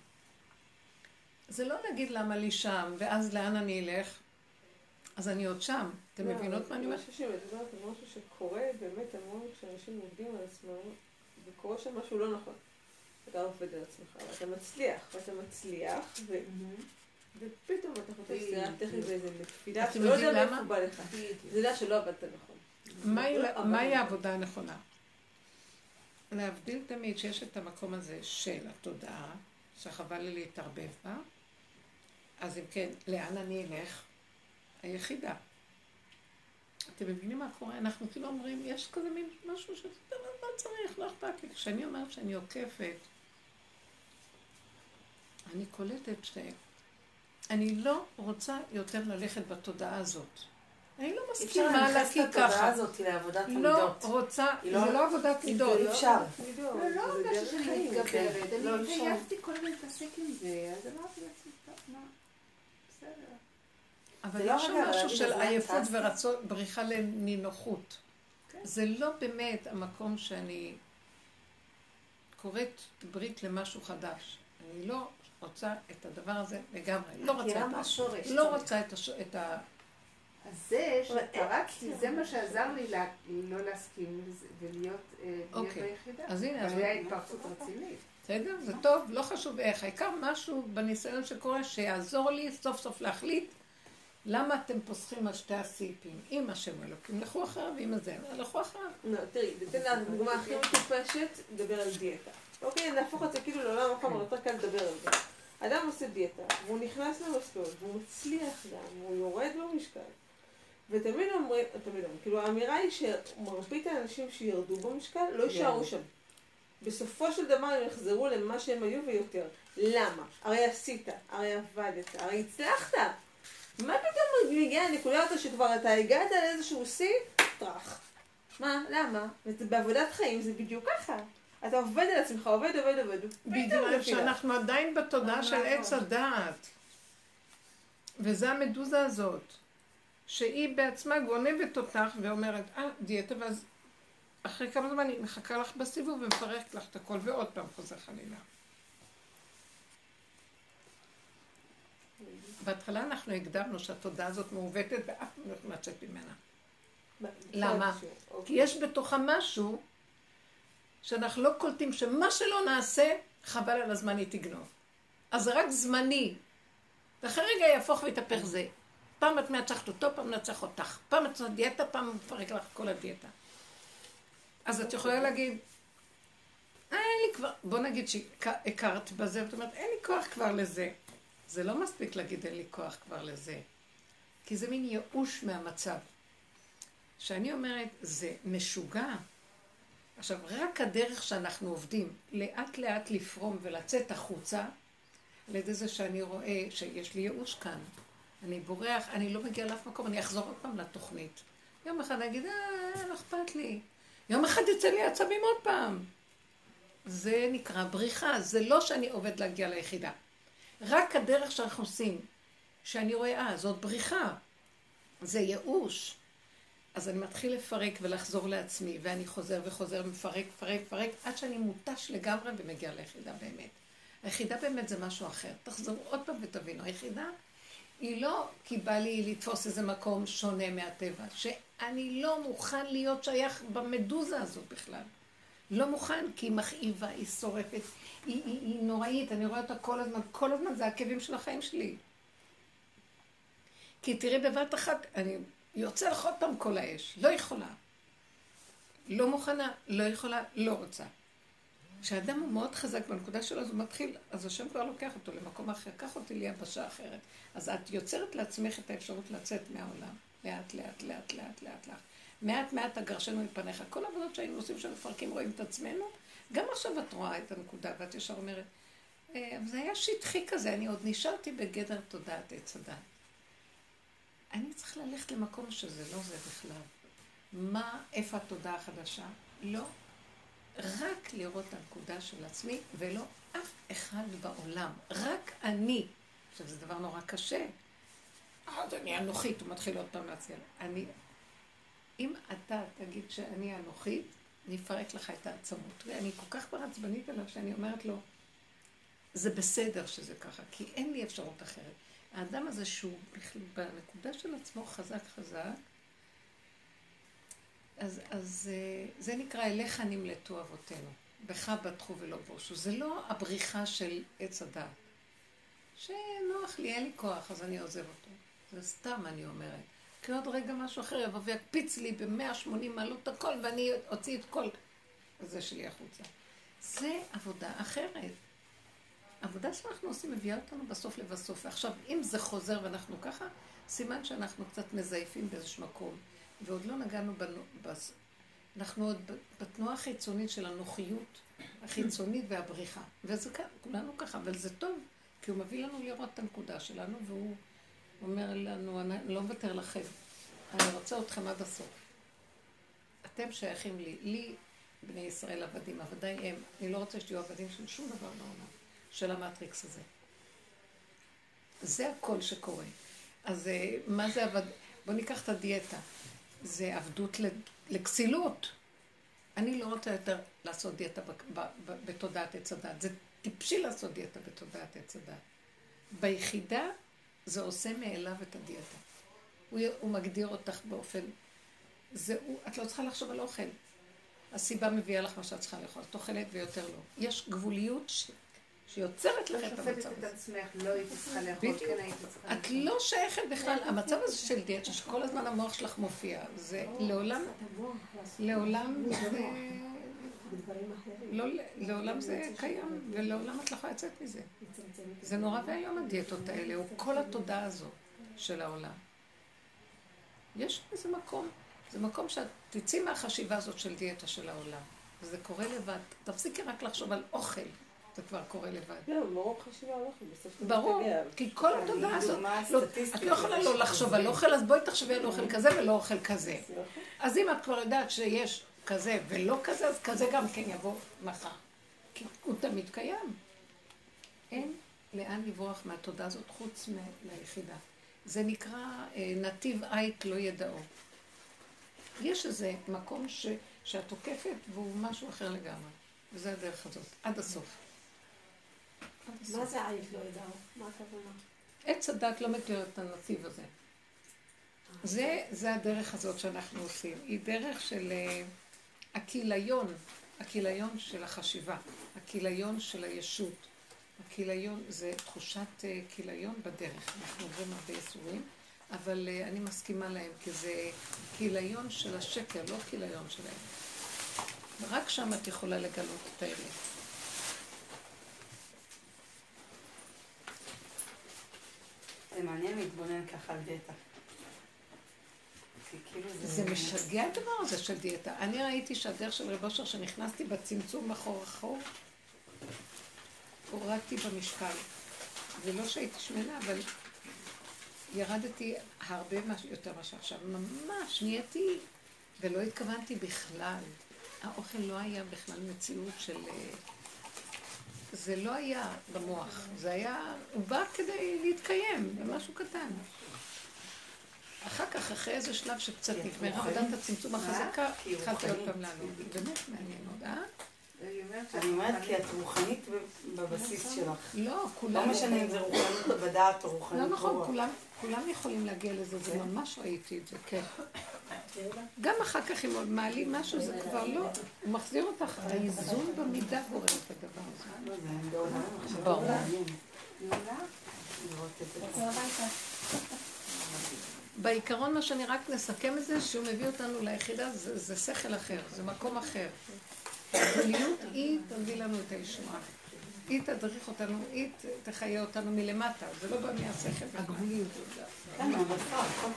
זה לא להגיד למה לי שם, ואז לאן אני אלך, אז אני עוד שם. אתם לא, מבינות מה אני אומרת? משהו שמדברת על משהו שקורה באמת המון כשאנשים עובדים על עצמם, וקורה שם משהו לא נכון. אתה עובד על עצמך, ואתה מצליח, ואתה מצליח, ו- ופתאום אתה חושב שזה היה. תכף באיזה נפילה, אתם שאתה לא יודע מאיפה? בא לך. זה יודע שלא עבדת נכון. מהי- לא, מהי העבודה הנכונה? להבדיל תמיד שיש את המקום הזה של התודעה, שחבל לי להתערבב בה, אז אם כן, לאן אני אלך? היחידה. אתם מבינים מה קורה? אנחנו כאילו אומרים, יש כזה מין משהו שאתה יודע, לא צריך, לא אכפת לי. כשאני אומרת שאני עוקפת, אני קולטת שאני לא רוצה יותר ללכת בתודעה הזאת. אני לא אפשר מסכימה לנכס להקיא את התודעה ככה. הזאת לעבודת לא המידות. רוצה, זה לא- לא עבודת מידות. אי אפשר. לא, לא זה הרגשתי דרך שאני. מתגברת. לא, אני אפשר. התעייפתי כל הזמן להתעסק עם זה, אז אמרתי לעצמי, טוב, מה, בסדר. אבל זה לא יש שם משהו של עייפות? ורצון, בריחה לנינוחות. כן. זה לא באמת המקום שאני קוראת ברית למשהו חדש. אני לא רוצה את הדבר הזה לגמרי. לא רוצה את ה... מהשורש. לא רוצה את ה... אז זה שפרצתי, זה מה שעזר לי לא להסכים ולהיות אה, להיות אוקיי. ביחידה. אז הנה, אז אבל היה התפרצות רצינית. בסדר? זה טוב, לא חשוב איך. העיקר משהו בניסיון שקורה שיעזור לי סוף סוף להחליט למה אתם פוסחים על שתי הסעיפים. אם השם אלוקים, לכו אחריו, אם זה, לכו אחריו. לא, תראי, ניתן לה דוגמה הכי מטופשת, לדבר על דיאטה. אוקיי, נהפוך את זה כאילו לעולם אבל יותר קל לדבר על זה. אדם עושה דיאטה, והוא נכנס למסלול, והוא מצליח גם, והוא יורד במשקל. ותמיד אומרים, תמיד אומרים, כאילו האמירה היא שמרבית האנשים שירדו במשקל לא יישארו שם. בסופו של דבר הם יחזרו למה שהם היו ויותר. למה? הרי עשית, הרי עבדת, הרי הצלחת. מה פתאום מגיעה הנקודה הזאת שכבר אתה הגעת לאיזשהו שיא? טראח. מה? למה? בעבודת חיים זה בדיוק ככה. אתה עובד על עצמך, עובד, עובד, עובד, בגלל נפילה. שאנחנו עדיין בתודעה של. עץ הדעת. וזה המדוזה הזאת, שהיא בעצמה גונבת אותך ואומרת, אה, דיאטה, ואז אחרי כמה זמן היא מחכה לך בסיבוב ומפרקת לך את הכל, ועוד פעם חוזר חלילה. בהתחלה אנחנו הגדרנו שהתודעה הזאת מעוותת ואף פעם לא יכולה לצאת ממנה. למה? כי יש בתוכה משהו שאנחנו לא קולטים שמה שלא נעשה, חבל על הזמן היא תגנוב. אז זה רק זמני. ואחרי רגע יהפוך ויתהפך זה. פעם את מנצחת אותו, פעם מנצח אותך. פעם את עושה דיאטה, פעם מפרק לך כל הדיאטה. אז את יכולה להגיד, אה, אין לי כבר, בוא נגיד שהכרת בזה, ואת אומרת, אין לי כוח כבר לזה. זה לא מספיק להגיד אין לי כוח כבר לזה. כי זה מין ייאוש מהמצב. שאני אומרת, זה משוגע. עכשיו, רק הדרך שאנחנו עובדים, לאט לאט לפרום ולצאת החוצה, על ידי זה שאני רואה שיש לי ייאוש כאן. אני בורח, אני לא מגיע לאף מקום, אני אחזור עוד פעם לתוכנית. יום אחד אני אגיד, אה, לא אכפת לי. יום אחד יצא לי עצבים עוד פעם. זה נקרא בריחה, זה לא שאני עובד להגיע ליחידה. רק הדרך שאנחנו עושים, שאני רואה, אה, זאת בריחה. זה ייאוש. אז אני מתחיל לפרק ולחזור לעצמי, ואני חוזר וחוזר, מפרק, מפרק, מפרק, עד שאני מותש לגמרי ומגיע ליחידה באמת. היחידה באמת זה משהו אחר. תחזרו עוד פעם ותבינו, היחידה היא לא כי בא לי לתפוס איזה מקום שונה מהטבע, שאני לא מוכן להיות שייך במדוזה הזאת בכלל. לא מוכן, כי היא מכאיבה, היא שורפת, היא, היא, היא נוראית, אני רואה אותה כל הזמן, כל הזמן זה הכאבים של החיים שלי. כי תראי בבת אחת, אני יוצא לך עוד פעם כל האש, לא יכולה. לא מוכנה, לא יכולה, לא רוצה. כשאדם הוא מאוד חזק בנקודה שלו, אז הוא מתחיל, אז השם כבר לוקח אותו למקום אחר, קח אותי ליבשה אחרת. אז את יוצרת לעצמך את האפשרות לצאת מהעולם, לאט, לאט, לאט, לאט, לאט, לאט. מעט מעט אגרשנו מפניך. כל העבודות שהיינו עושים שמפרקים רואים את עצמנו, גם עכשיו את רואה את הנקודה, ואת ישר אומרת, "אה, אבל זה היה שטחי כזה, אני עוד נשארתי בגדר תודעת עץ הדת. אני צריך ללכת למקום שזה לא זה בכלל. מה, איפה התודעה החדשה? לא. רק לראות את הנקודה של עצמי, ולא אף אחד בעולם. רק אני. עכשיו, זה דבר נורא קשה. אז אני אנוכית, הוא מתחיל עוד פעם להציע. אני... אם אתה תגיד שאני אנוכית, אני אפרק לך את העצמות. ואני כל כך מעצבנית עליו שאני אומרת לו, זה בסדר שזה ככה, כי אין לי אפשרות אחרת. האדם הזה שהוא בנקודה של עצמו חזק חזק, אז, אז אה, זה נקרא אליך נמלטו אבותינו, בך בטחו ולא בושו. זה לא הבריחה של עץ הדת. שנוח לי, אין לי כוח, אז אני עוזב אותו. זה סתם, אני אומרת. כי עוד רגע משהו אחר יבוא ויקפיץ לי ב-180 מעלות הכל, ואני אוציא את כל זה שלי החוצה. זה עבודה אחרת. העבודה שאנחנו עושים מביאה אותנו בסוף לבסוף. ועכשיו, אם זה חוזר ואנחנו ככה, סימן שאנחנו קצת מזייפים באיזשהו מקום. ועוד לא נגענו, בנו, בס... אנחנו עוד בתנועה החיצונית של הנוחיות החיצונית והבריחה. וזה כולנו ככה, אבל זה טוב, כי הוא מביא לנו לראות את הנקודה שלנו, והוא אומר לנו, אני לא מוותר לכם, אני רוצה אתכם עד הסוף. אתם שייכים לי, לי בני ישראל עבדים, עבדיי הם. אני לא רוצה שתהיו עבדים של שום דבר בעולם, של המטריקס הזה. זה הכל שקורה. אז אה, מה זה עבד... בואו ניקח את הדיאטה. זה עבדות לכסילות. אני לא רוצה יותר לעשות דיאטה בתודעת עץ הדת. זה טיפשי לעשות דיאטה בתודעת עץ הדת. ביחידה זה עושה מאליו את הדיאטה. הוא, הוא מגדיר אותך באופן... זה, הוא, את לא צריכה לחשוב על אוכל. הסיבה מביאה לך מה שאת צריכה לאכול. את אוכלת ויותר לא. יש גבוליות ש... שיוצרת לך את שופטת המצב את הזה. עצמך, לא הייתי צריכה לאכול, בדיוק. כן הייתי צריכה את. לא שייכת בכלל, המצב הזה של דיאטה, שכל הזמן המוח שלך מופיע, זה לעולם, לעולם זה, לא, לעולם זה קיים, ולעולם את לא יכולה לצאת מזה. זה נורא ואיום הדיאטות האלה, הוא כל התודעה הזו של העולם. יש איזה מקום, זה מקום שאת תצאי מהחשיבה הזאת של דיאטה של העולם. וזה קורה לבד. תפסיקי רק לחשוב על אוכל, זה כבר קורה לבד. לא, מרוב חשיבה הולכת, בסוף אתה ברור. כי כל התודעה הזאת, לא, את לא יכולה לא לחשוב על אוכל, אז בואי תחשבי על אוכל כזה ולא אוכל כזה. אז אם את כבר יודעת שיש כזה ולא כזה, אז כזה גם כן יבוא מחר. כי הוא תמיד קיים. אין לאן לברוח מהתודעה הזאת חוץ מהיחידה. זה נקרא אה, נתיב עית לא ידעו. יש איזה מקום ש, שאת תוקפת והוא משהו אחר לגמרי. וזה הדרך הזאת, עד הסוף. מה זה עייף לא ידעו? מה הכוונה? עץ הדת לא מכיר את הנתיב הזה. זה, זה הדרך הזאת שאנחנו עושים. היא דרך של אה, הכיליון, הכיליון של החשיבה, הכיליון של הישות. הכיליון זה תחושת אה, כיליון בדרך. אנחנו עוברים הרבה ייסורים, אבל אה, אני מסכימה להם, כי זה כיליון של השקר, לא כיליון של האמת. ורק שם את יכולה לגלות את האמת. זה מעניין להתבונן ככה על דיאטה. כאילו זה... משגע הדבר הזה של דיאטה. אני ראיתי שהדרך של רב אושר, שנכנסתי בצמצום אחור אחור, הורדתי במשקל. זה לא שהייתי שמנה, אבל ירדתי הרבה. יותר מאשר עכשיו. ממש, נהייתי, ולא התכוונתי בכלל. האוכל לא היה בכלל מציאות של... אה, זה לא היה במוח, זה היה, הוא בא כדי להתקיים במשהו קטן. אחר כך, אחרי איזה שלב שקצת נגמרה רוחנית. עבודת הצמצום החזקה, התחלתי עוד. פעם לעלות. באמת מעניין מאוד, אה? היא אומרת אני אומרת כי את רוחנית בבסיס שלך. לא, לא כולם... משנה אם זה רוחנית בדעת או רוחנית לא נכון. כולם, כולם יכולים להגיע לזה, זה ממש ראיתי את זה, כן. גם אחר כך אם עוד מעלים משהו, זה כבר לא, הוא מחזיר אותך, האיזון במידה גורם את הדבר הזה. לא, ברור. בעיקרון מה שאני רק נסכם את זה, שהוא מביא אותנו ליחידה, זה, זה שכל אחר, זה מקום אחר. הגבוליות היא תביא לנו את הישועה. היא תדריך אותנו, היא תחיה אותנו מלמטה, זה לא בא מהשכל, הגבוליות.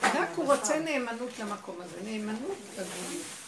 רק הוא. רוצה נאמנות למקום הזה, נאמנות לגבוליות.